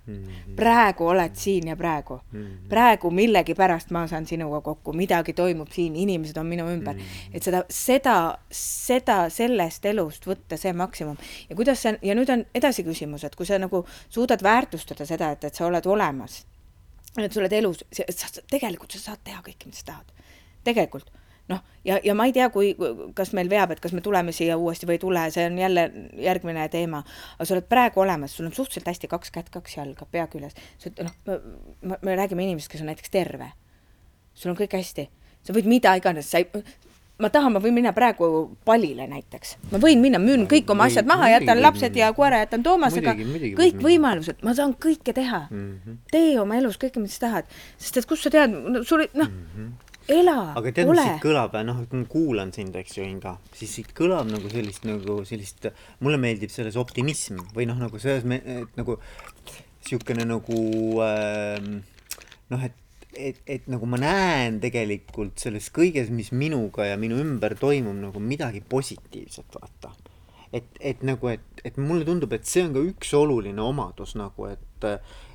praegu oled siin ja praegu. praegu millegipärast ma saan sinuga kokku, midagi toimub siin, inimesed on minu ümber. et seda, seda, seda sellest elust võtta see maksimum ja kuidas see ja nüüd on edasi küsimus, et kui sa nagu suudad väärtustada seda, et, et sa oled olemas et sa oled elus, tegelikult sa saad teha kõike, mida sa tahad. tegelikult noh, ja, ja ma ei tea, kui, kas meil veab, et kas me tuleme siia uuesti või ei tule, see on jälle järgmine teema. aga sa oled praegu olemas, sul on suhteliselt hästi kaks kätt, kaks jalga, pea küljes. noh, me, me räägime inimesest, kes on näiteks terve. sul on kõik hästi, sa võid mida iganes, sa ei, ma tahan, ma võin minna praegu palile näiteks, ma võin minna, müün kõik oma asjad maha, jätan lapsed ja koera jätan Toomasega, kõik võimalused, ma saan kõike teha mm. -hmm. tee oma elus kõike, mida sa tahad, sest et kust sa tead, sul noh mm -hmm ela, aga tead, mis siit kõlab, noh, kui ma kuulan sind, eks ju, Inga, siis siit kõlab nagu sellist, nagu sellist, mulle meeldib selles optimism või noh, nagu selles, et nagu niisugune nagu äh, noh, et et, et nagu ma näen tegelikult selles kõiges, mis minuga ja minu ümber toimub, nagu midagi positiivset, vaata. et, et nagu, et, et mulle tundub, et see on ka üks oluline omadus nagu, et,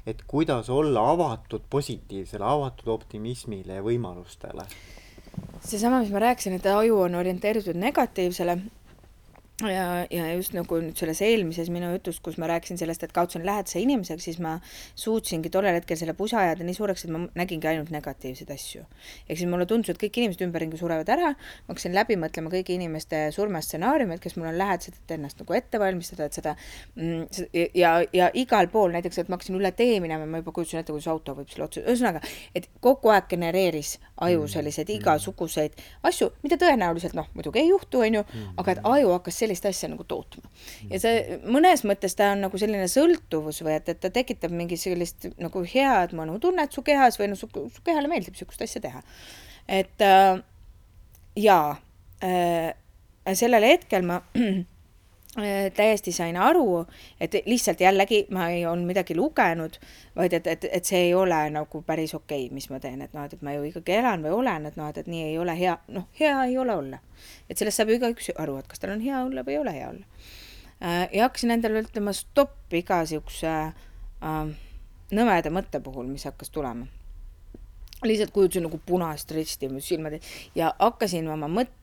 et kuidas olla avatud positiivsele, avatud optimismile ja võimalustele. seesama, mis ma rääkisin, et aju on orienteeritud negatiivsele ja, ja just nagu nüüd selles eelmises minu jutus, kus ma rääkisin sellest, et kaotsin lähedase inimesega, siis ma suutsingi tollel hetkel selle pusa ajada nii suureks, et ma nägingi ainult negatiivseid asju. ehk siis mulle tundus, et kõik inimesed ümberringi surevad ära, ma hakkasin läbi mõtlema kõigi inimeste surmastsenaariumid, kes mul on lähedased, et ennast nagu ette valmistada, et seda mm, ja, ja igal pool näiteks, et ma hakkasin üle tee minema, ma juba kujutasin ette, kuidas auto võib selle otsa, ühesõnaga, et kogu aeg genereeris aju mm. selliseid igasuguseid asju, mida tõenäoliselt noh, muidugi ei juhtu, on ju, aga et aju hakkas sellist asja nagu tootma. ja see mõnes mõttes ta on nagu selline sõltuvus või et, et ta tekitab mingi sellist nagu head mõnutunnet su kehas või noh, su, su kehale meeldib niisugust asja teha. et äh, jaa äh,, sellel hetkel ma täiesti sain aru, et lihtsalt jällegi ma ei olnud midagi lugenud, vaid et, et, et see ei ole nagu päris okei okay,, mis ma teen, et noh, et, et ma ju ikkagi elan või olen, et noh, et, et nii ei ole hea, noh, hea ei ole olla et sellest saab ju igaüks aru, et kas tal on hea olla või ei ole hea olla. Äh, ja hakkasin endale ütlema stopp iga siukse äh, nõmeda mõtte puhul, mis hakkas tulema. lihtsalt kujutasin nagu punast risti mu silmad ja hakkasin oma mõt-,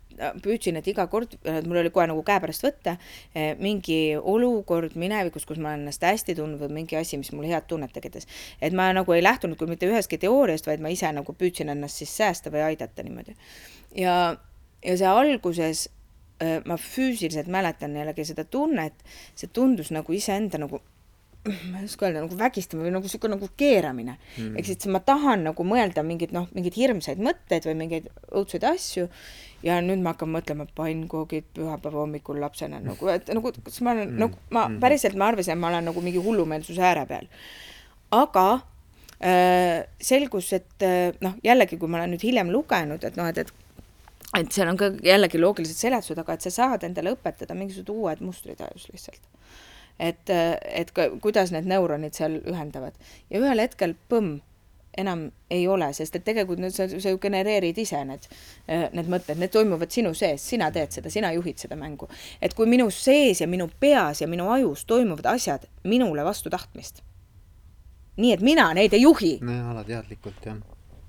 püüdsin, et iga kord, mul oli kohe nagu käepärast võtta äh, mingi olukord minevikus, kus ma olen ennast hästi tundnud või mingi asi, mis mulle head tunnet tekitas. et ma nagu ei lähtunud küll mitte ühestki teooriast, vaid ma ise nagu püüdsin ennast siis säästa või aidata niimoodi. ja ja see alguses äh, ma füüsiliselt mäletan jällegi seda tunnet, see tundus nagu iseenda nagu ma ei oska öelda, nagu vägistamine või nagu niisugune nagu keeramine mm.. ehk siis ma tahan nagu mõelda mingeid noh, mingeid hirmsaid mõtteid või mingeid õudseid asju ja nüüd ma hakkan mõtlema pannkoogid pühapäeva hommikul lapsena nagu, et nagu kas ma olen mm. nagu ma mm. päriselt ma arvasin, et ma olen nagu mingi hullumeelsuse ääre peal. aga äh, selgus, et äh, noh, jällegi, kui ma olen nüüd hiljem lugenud, et noh, et, et et seal on ka jällegi loogilised seletused, aga et sa saad endale õpetada mingisugused uued mustrid ajus lihtsalt. et, et ka, kuidas need neuronid seal ühendavad ja ühel hetkel põmm, enam ei ole, sest et tegelikult nüüd sa, sa ju genereerid ise need, need mõtted, need toimuvad sinu sees, sina teed seda, sina juhid seda mängu. et kui minu sees ja minu peas ja minu ajus toimuvad asjad minule vastu tahtmist, nii et mina neid ei juhi. nojah, alateadlikult jah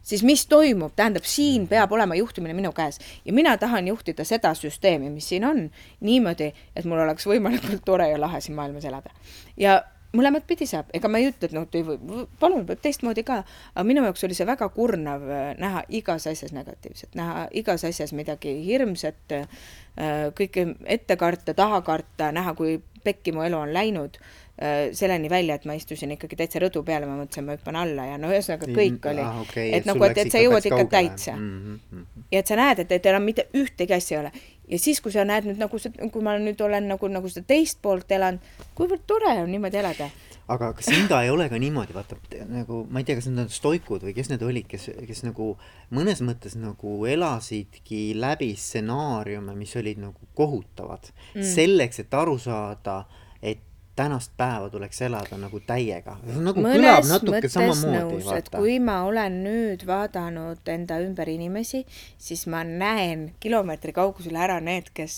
siis mis toimub, tähendab, siin peab olema juhtimine minu käes ja mina tahan juhtida seda süsteemi, mis siin on, niimoodi, et mul oleks võimalikult tore ja lahe siin maailmas elada. ja mõlemat pidi saab, ega ma ei ütle, et noh, palun, võib teistmoodi ka, aga minu jaoks oli see väga kurnav äh, näha igas asjas negatiivset, näha igas asjas midagi hirmsat, äh, kõike ette karta, taha karta, näha, kui pekki mu elu on läinud Äh, selleni välja, et ma istusin ikkagi täitsa rõdu peale, ma mõtlesin, ma hüppan alla ja no ühesõnaga kõik oli ah,. Okay, et nagu, et, et sa jõuad ikka täitsa mm. -hmm. ja et sa näed, et, et enam mitte ühtegi asja ei ole. Ja siis, kui sa näed nüüd nagu kui ma nüüd olen nagu, nagu seda teist poolt elanud, kuivõrd tore on niimoodi elada aga kas Inga ei ole ka niimoodi, vaata nagu ma ei tea, kas need on stoikud või kes need olid, kes, kes nagu mõnes mõttes nagu elasidki läbi stsenaariume, mis olid nagu kohutavad mm. selleks, et aru saada, et tänast päeva tuleks elada nagu täiega. nagu mõnes mõttes nõus, et kui ma olen nüüd vaadanud enda ümber inimesi, siis ma näen kilomeetri kaugusel ära need, kes,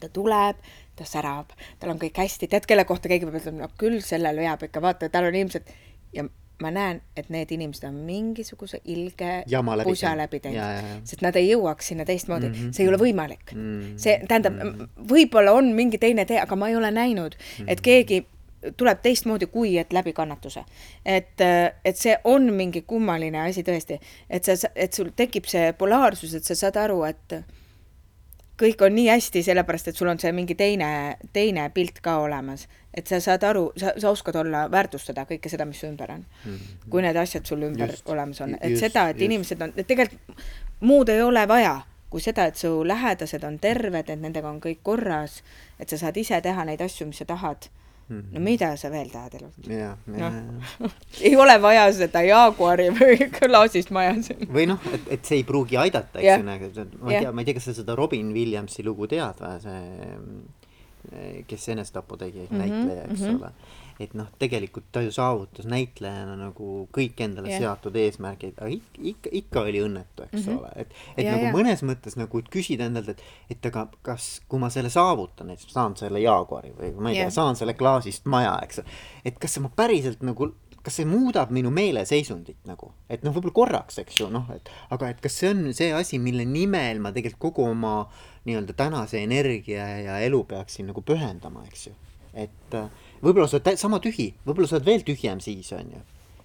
ta tuleb, ta särab, tal on kõik hästi, tead, kelle kohta keegi peab ütlema, no küll sellel veab ikka, vaata, tal on ilmselt ja ma näen, et need inimesed on mingisuguse ilge pusa läbi teinud, sest nad ei jõuaks sinna teistmoodi mm, -hmm. see ei ole võimalik mm. -hmm. see tähendab, võib-olla on mingi teine tee, aga ma ei ole näinud mm, -hmm. et keegi tuleb teistmoodi kui et läbi kannatuse. et, et see on mingi kummaline asi tõesti, et sa, et sul tekib see polaarsus, et sa saad aru, et kõik on nii hästi, sellepärast et sul on see mingi teine, teine pilt ka olemas. Et sa saad aru, sa, sa oskad olla, väärtustada kõike seda, mis su ümber on mm. -hmm. kui need asjad sul ümber just, olemas on, et just, seda, et just. inimesed on, et tegelikult muud ei ole vaja kui seda, et su lähedased on terved, et nendega on kõik korras, et sa saad ise teha neid asju, mis sa tahad mm. -hmm. no mida sa veel tahad elult? jah. ei ole vaja seda Jaguari või klaasist maja siin. või noh, et, et see ei pruugi aidata, eks ju, ma ei tea, ma ei tea, kas sa seda Robin Williamsi lugu tead või, see, kes enesetapu tegi mm, -hmm, näitleja, eks mm -hmm. ole et noh, tegelikult ta ju saavutas näitlejana nagu kõik endale yeah. seatud eesmärgid, aga ikka, ikka, ikka oli õnnetu, eks mm -hmm. ole, et, et ja, nagu ja. mõnes mõttes nagu, küsida endalt, et, et aga kas, kui ma selle saavutan, et saan selle Jaguari või ma ei yeah. tea, saan selle klaasist maja, eks, et kas ma päriselt nagu kas see muudab minu meeleseisundit nagu, et noh, võib-olla korraks, eks ju, noh, et aga et kas see on see asi, mille nimel ma tegelikult kogu oma nii-öelda tänase energia ja elu peaksin nagu pühendama, eks ju, et äh, võib-olla sa oled sama tühi, võib-olla sa oled veel tühjem siis, on ju.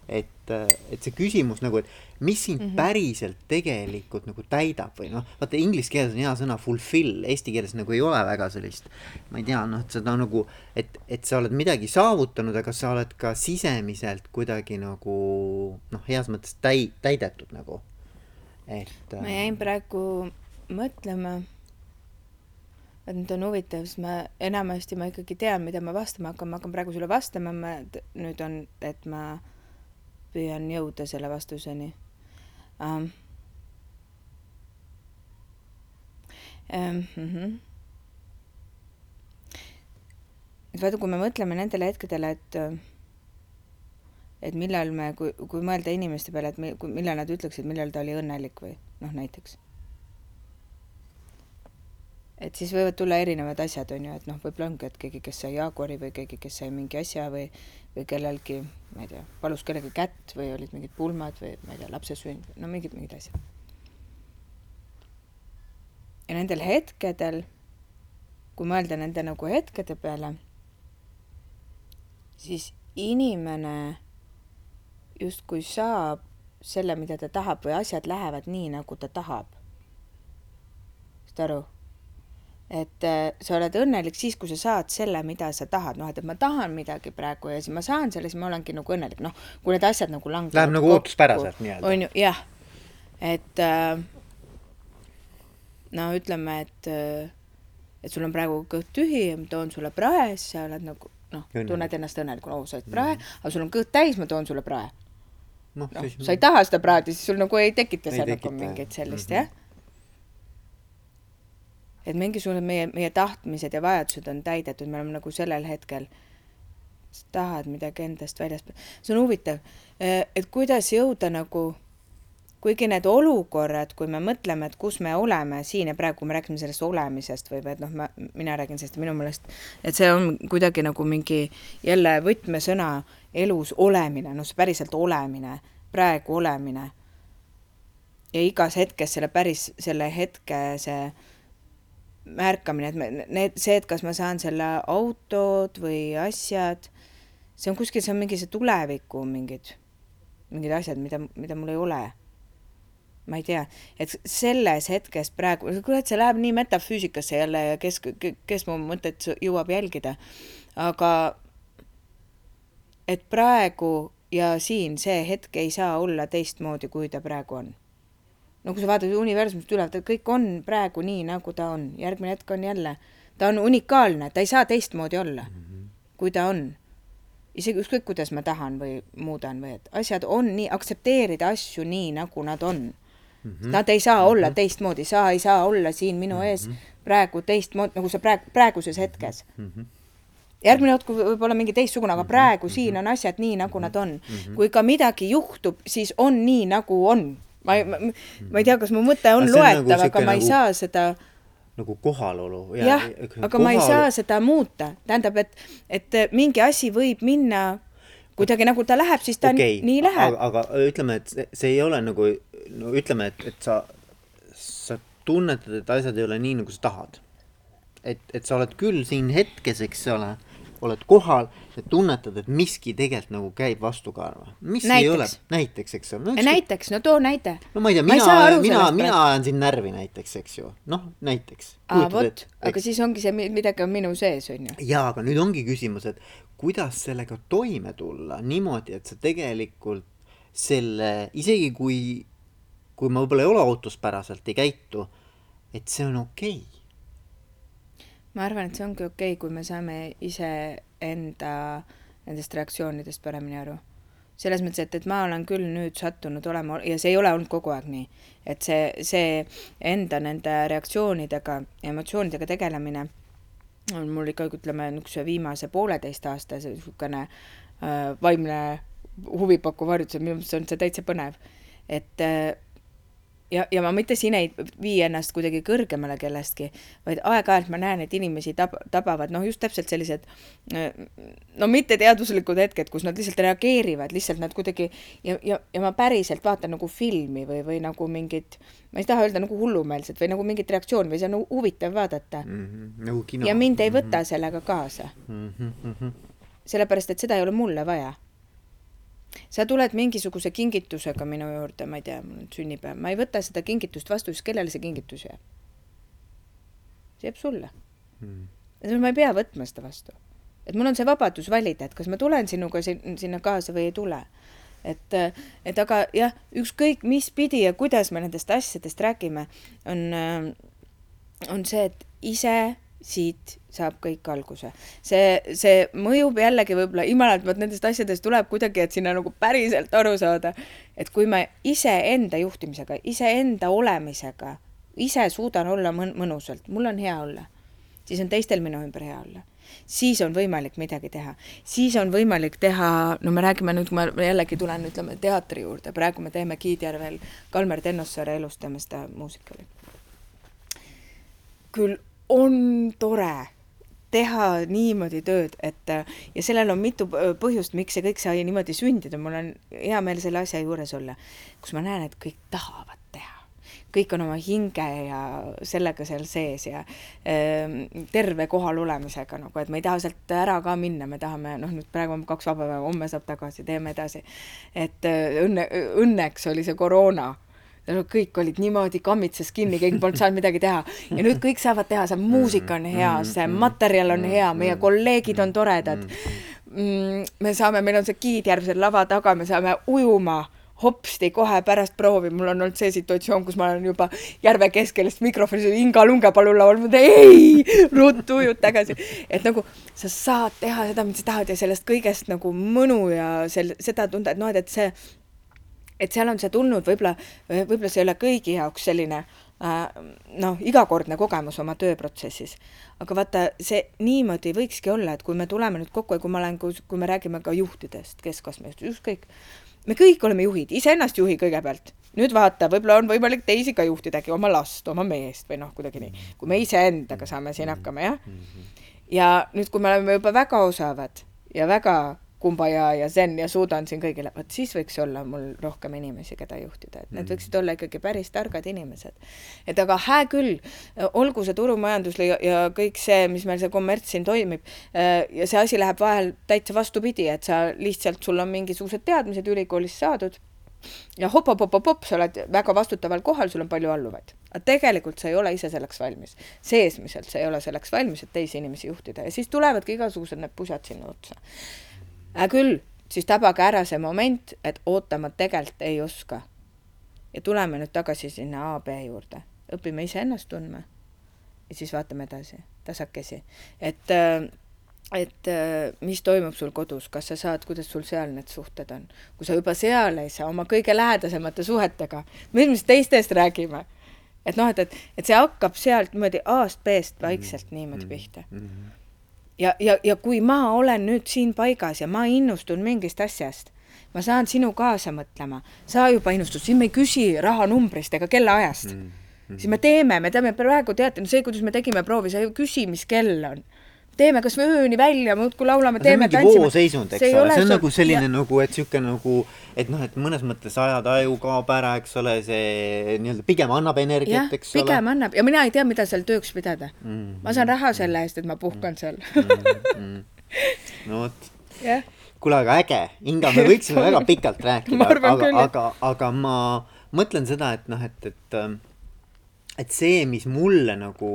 et, et see küsimus nagu, et mis sind mm -hmm. päriselt tegelikult nagu täidab või noh, vaata inglise keeles on hea sõna fulfill, eesti keeles nagu ei ole väga sellist, ma ei tea, noh, et seda nagu, et, et sa oled midagi saavutanud, aga sa oled ka sisemiselt kuidagi nagu noh, heas mõttes täi-, täidetud nagu, et. ma jäin praegu mõtlema et nüüd on huvitav, sest ma enamasti ma ikkagi tean, mida ma vastama hakkan, ma hakkan praegu sulle vastama, ma nüüd on, et ma püüan jõuda selle vastuseni um,. Um, mm -hmm. et vaata, kui me mõtleme nendele hetkedele, et et millal me, kui, kui mõelda inimeste peale, et mi, millal nad ütleksid, millal ta oli õnnelik või noh, näiteks et siis võivad tulla erinevad asjad, on ju, et noh, võib-olla ongi, et keegi, kes sai Jaguari või keegi, kes sai mingi asja või, või kellelgi, ma ei tea, palus kellegi kätt või olid mingid pulmad või ma ei tea, lapse sünd, no mingid, mingid asjad. ja nendel hetkedel, kui mõelda nende nagu hetkede peale, siis inimene justkui saab selle, mida ta tahab või asjad lähevad nii, nagu ta tahab. saad aru? Et äh, sa oled õnnelik siis, kui sa saad selle, mida sa tahad, noh, et, et ma tahan midagi praegu ja siis ma saan selle, siis ma olengi nagu õnnelik, noh, kui need asjad nagu langevad Läheb nagu ootuspäraselt nii-öelda. on ju, jah. et äh, no ütleme, et äh, et sul on praegu kõht tühi ja ma toon sulle prae, siis sa oled nagu noh, tunned ennast õnnelikuna, oo, sa oled prae mm., aga sul on kõht täis, ma toon sulle prae. noh no, no, sa ei taha seda praadi, siis sul nagu ei tekita seal nagu mingit sellist mm, -hmm. jah et mingisugune meie, meie tahtmised ja vajadused on täidetud, me oleme nagu sellel hetkel, tahad midagi endast väljaspool. see on huvitav, eh, et kuidas jõuda nagu, kuigi need olukorrad, kui me mõtleme, et kus me oleme siin ja praegu, kui me räägime sellest olemisest või, või et noh, ma, mina räägin sellest minu meelest, et see on kuidagi nagu mingi jälle võtmesõna elus olemine, noh, see päriselt olemine, praegu olemine. ja igas hetkes selle päris, selle hetke see märkamine, et me, need, see, et kas ma saan selle autod või asjad, see on kuskil, see on mingi see tuleviku mingid, mingid asjad, mida, mida mul ei ole. ma ei tea, et selles hetkes praegu, kurat, see läheb nii metafüüsikasse jälle ja kes, kes mu mõtet jõuab jälgida, aga et praegu ja siin see hetk ei saa olla teistmoodi, kui ta praegu on no kui sa vaatad universumist üle, kõik on praegu nii, nagu ta on, järgmine hetk on jälle, ta on unikaalne, ta ei saa teistmoodi olla mm, -hmm. kui ta on. isegi ükskõik, kuidas ma tahan või muudan või et asjad on nii, aktsepteerida asju nii, nagu nad on mm. -hmm. Nad ei saa olla mm -hmm. teistmoodi, sa ei saa olla siin minu mm -hmm. ees praegu teistmoodi, nagu sa praegu, praeguses hetkes mm. -hmm järgmine hetk võib olla mingi teistsugune, aga praegu siin on asjad nii, nagu nad on. kui ka midagi juhtub, siis on nii, nagu on ma ei, ma, ei tea, kas mu mõte on loetav nagu, aga ma ei nagu, saa seda nagu kohalolu. jah, aga kohal... ma ei saa seda muuta, tähendab, et, et mingi asi võib minna kuidagi nagu ta läheb, siis ta okay, nii läheb. aga ütleme, et see, see ei ole nagu, no ütleme, et, et sa, sa tunnetad, et asjad ei ole nii, nagu sa tahad. et, et sa oled küll siin hetkes, eks ole, oled kohal ja tunnetad, et miski tegelikult nagu käib vastukaarva. mis näiteks. ei ole, näiteks, eks ole no,. näiteks, no too näide. no ma ei tea, mina, mina, mina ajan sind närvi näiteks, eks ju, noh, näiteks. aa, vot, aga siis ongi see, midagi on minu sees, on ju. jaa, aga nüüd ongi küsimus, et kuidas sellega toime tulla niimoodi, et sa tegelikult selle, isegi kui, kui ma võib-olla ei ole ootuspäraselt, ei käitu, et see on okei okay ma arvan, et see ongi okei okay,, kui me saame iseenda nendest reaktsioonidest paremini aru. selles mõttes, et, et ma olen küll nüüd sattunud olema ja see ei ole olnud kogu aeg nii, et see, see enda nende reaktsioonidega, emotsioonidega tegelemine on mul ikkagi, ütleme, niisuguse viimase pooleteist aasta niisugune äh, vaimne huvipakkuv harjutus, minu meelest on see täitsa põnev. et äh, ja, ja ma mitte siin ei vii ennast kuidagi kõrgemale kellestki, vaid aeg-ajalt ma näen, et inimesi tab-, tabavad noh, just täpselt sellised no mitteteaduslikud hetked, kus nad lihtsalt reageerivad, lihtsalt nad kuidagi ja, ja, ja ma päriselt vaatan nagu filmi või, või nagu mingit, ma ei taha öelda nagu hullumeelset või nagu mingit reaktsiooni või see on huvitav vaadata mm. -hmm, nagu ja mind ei võta mm -hmm. sellega kaasa mm. -hmm. sellepärast, et seda ei ole mulle vaja sa tuled mingisuguse kingitusega minu juurde, ma ei tea, mul on sünnipäev, ma ei võta seda kingitust vastu, siis kellele see kingitus jääb? see jääb sulle hmm.. ma ei pea võtma seda vastu. et mul on see vabadus valida, et kas ma tulen sinuga sin sinna kaasa või ei tule. et, et aga jah, ükskõik mis pidi ja kuidas me nendest asjadest räägime, on, on see, et ise siit saab kõik alguse. see, see mõjub jällegi võib-olla imelalt, vot nendest asjadest tuleb kuidagi, et sinna nagu päriselt aru saada, et kui ma iseenda juhtimisega, iseenda olemisega, ise suudan olla mõn-, mõnusalt, mul on hea olla, siis on teistel minu ümber hea olla siis on võimalik midagi teha. siis on võimalik teha, no me räägime nüüd, kui ma jällegi tulen, ütleme, teatri juurde, praegu me teeme Kiidjärvel Kalmer Tennossaare elust teeme seda muusikali. küll on tore teha niimoodi tööd, et ja sellel on mitu põhjust, miks see kõik sai niimoodi sündida, mul on hea meel selle asja juures olla, kus ma näen, et kõik tahavad teha. kõik on oma hinge ja sellega seal sees ja äh, terve kohal olemisega nagu, et me ei taha sealt ära ka minna, me tahame, noh, nüüd praegu on kaks vaba päeva, homme saab tagasi, teeme edasi. et äh, õnne, õnneks oli see koroona kõik olid niimoodi kammitsas kinni, keegi polnud saanud midagi teha ja nüüd kõik saavad teha, see muusika on hea, see materjal on hea, meie kolleegid on toredad. Mm, me saame, meil on see Kiidjärv seal lava taga, me saame ujuma hopsti kohe pärast proovi, mul on olnud see situatsioon, kus ma olen juba järve keskel, siis mikrofonis Inga Lunge palun laval, ma ütlen ei, ruttu ujud tagasi. et nagu sa saad teha seda, mida sa tahad ja sellest kõigest nagu mõnu ja sel-, seda tunda, et noh, et see et seal on see tulnud võib-olla, võib-olla see ei ole kõigi jaoks selline äh, noh, igakordne kogemus oma tööprotsessis. aga vaata, see niimoodi võikski olla, et kui me tuleme nüüd kokku ja kui ma olen, kui me räägime ka juhtidest, keskastmest, ükskõik, me kõik oleme juhid, iseennast juhi kõigepealt. nüüd vaata, võib-olla on võimalik teisi ka juhtidagi, oma last, oma meest või noh, kuidagi nii. kui me iseendaga saame siin hakkama, jah. ja nüüd, kui me oleme juba väga osavad ja väga kumbaya ja zen ja suudan siin kõigile, vot siis võiks olla mul rohkem inimesi, keda juhtida, et need mm. võiksid olla ikkagi päris targad inimesed. et aga hää küll, olgu see turumajandus ja, ja kõik see, mis meil see kommerts siin toimib, äh, ja see asi läheb vahel täitsa vastupidi, et sa lihtsalt, sul on mingisugused teadmised ülikoolist saadud ja hop-hop-hop-hop, sa oled väga vastutaval kohal, sul on palju alluvaid. aga tegelikult sa ei ole ise selleks valmis. seesmiselt sa ei ole selleks valmis, et teisi inimesi juhtida ja siis tulevadki igasugused need pusad sinna otsa hää küll, siis tabage ära see moment, et oota, ma tegelikult ei oska. ja tuleme nüüd tagasi sinna A, B juurde, õpime iseennast tundma. Ja siis vaatame edasi, tasakesi, et äh, et äh, mis toimub sul kodus, kas sa saad, kuidas sul seal need suhted on, kui sa juba seal ei saa oma kõige lähedasemate suhetega, mis me siis teistest räägime, et noh, et, et, et see hakkab sealt niimoodi A-st B-st vaikselt niimoodi mm-hmm. pihta. Mm. -hmm ja, ja, ja kui ma olen nüüd siin paigas ja ma innustun mingist asjast, ma saan sinu kaasa mõtlema, sa juba innostud, siin me ei küsi rahanumbrist ega kellaajast mm. -hmm. siis me teeme, me teeme praegu teate, no see, kuidas me tegime proovi, sa ei küsi, mis kell on teeme kasvõi ööni välja, muudkui laulame, teeme, tantsime. vooseisund, eks ole, see on nagu selline ja... nagu, et niisugune nagu, et noh, et mõnes mõttes ajataju kaob ära, eks ole, see nii-öelda pigem annab energiat, eks ole. pigem annab ja mina ei tea, mida seal tööks pidada mm. -hmm. ma saan raha selle eest, et ma puhkan seal mm. -hmm. no vot kuule, aga äge, Inga, me võiksime väga pikalt rääkida, aga aga, aga ma mõtlen seda, et noh, et, et, et see, mis mulle nagu,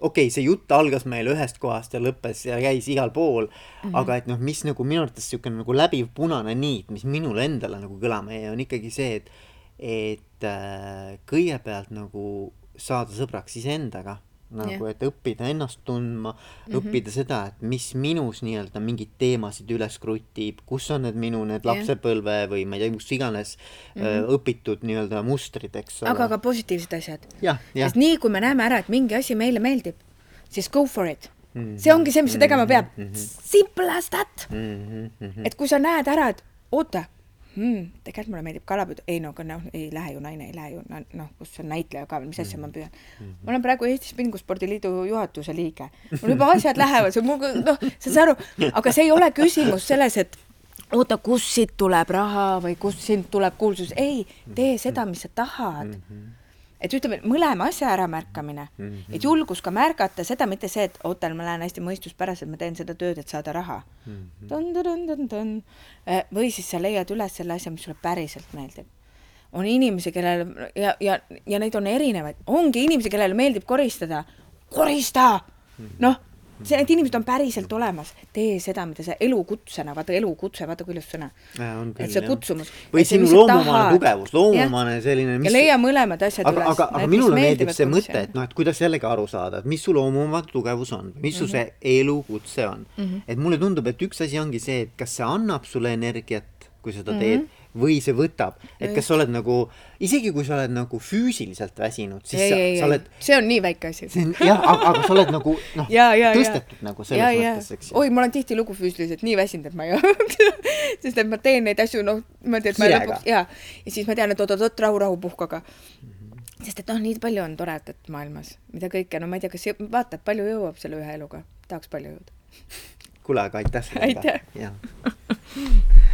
okei okay,, see jutt algas meil ühest kohast ja lõppes ja käis igal pool mm. -hmm. aga et noh, mis nagu minu arvates niisugune nagu läbiv punane niit, mis minule endale nagu kõlama jäi, on ikkagi see, et, et äh, kõigepealt nagu saada sõbraks iseendaga nagu et õppida ennast tundma mm. -hmm. õppida seda, et mis minus nii-öelda mingeid teemasid üles krutib, kus on need minu need lapsepõlve või ma ei tea, kus iganes mm -hmm. õpitud nii-öelda mustrid, eks ole. Aga ka positiivsed asjad. sest, nii, kui me näeme ära, et mingi asi meile meeldib, siis go for it mm. -hmm. see ongi see, mis sa tegema peab mm. -hmm. Simple as that mm. Mhm. et kui sa näed ära, et oota hmm,, tegelikult mulle meeldib kalapüüd, ei no aga noh, ei lähe ju naine, ei lähe ju, noh, kus on näitleja ka mis asja ma püüan. ma olen praegu Eesti Spinguspordiliidu juhatuse liige, mul juba asjad lähevad, see on mul, noh, sa saad aru, aga see ei ole küsimus selles, et oota, kust siit tuleb raha või kust sind tuleb kuulsus, ei, tee seda, mis sa tahad. Et ütleme, mõlema asja äramärkamine, et julgus ka märgata seda, mitte see, et oota, ma lähen hästi mõistuspäraselt, ma teen seda tööd, et saada raha. või siis sa leiad üles selle asja, mis sulle päriselt meeldib. on inimesi, kellel ja, ja, ja neid on erinevaid, ongi inimesi, kellele meeldib koristada, korista, noh, see, need inimesed on päriselt olemas, tee seda, mida sa elukutsena, vaata elukutse, vaata kui ilus sõna. Et see jah. kutsumus. Või sinu loomumane tugevus, loomumane selline, ja mis- leia mõlemad asjad aga, üles. aga, aga minule meeldib see mõte, et noh, et kuidas jällegi aru saada, et mis su loomumatu tugevus on, mis su see elukutse on mm. -hmm. et mulle tundub, et üks asi ongi see, et kas see annab sulle energiat, kui seda mm -hmm. teed või see võtab, et kas sa oled nagu, isegi kui sa oled nagu füüsiliselt väsinud, siis ei, sa, sa oled, see on nii väike asi. jah, aga, aga sa oled nagu noh, ja, ja, ja. tõstetud nagu selles mõttes, eks oi, ma olen tihtilugu füüsiliselt nii väsinud, et ma ei sest et ma teen neid asju noh, niimoodi, et ma lõpuks ja, ja siis ma tean, et oot-oot-oot, rahu, rahu, puhkaga. Mhm. sest et noh, nii palju on toredat maailmas, mida kõike, no ma ei tea, kas vaata, palju jõuab selle ühe eluga, tahaks palju jõuda. kuule, aga aitäh sulle. Aitäh.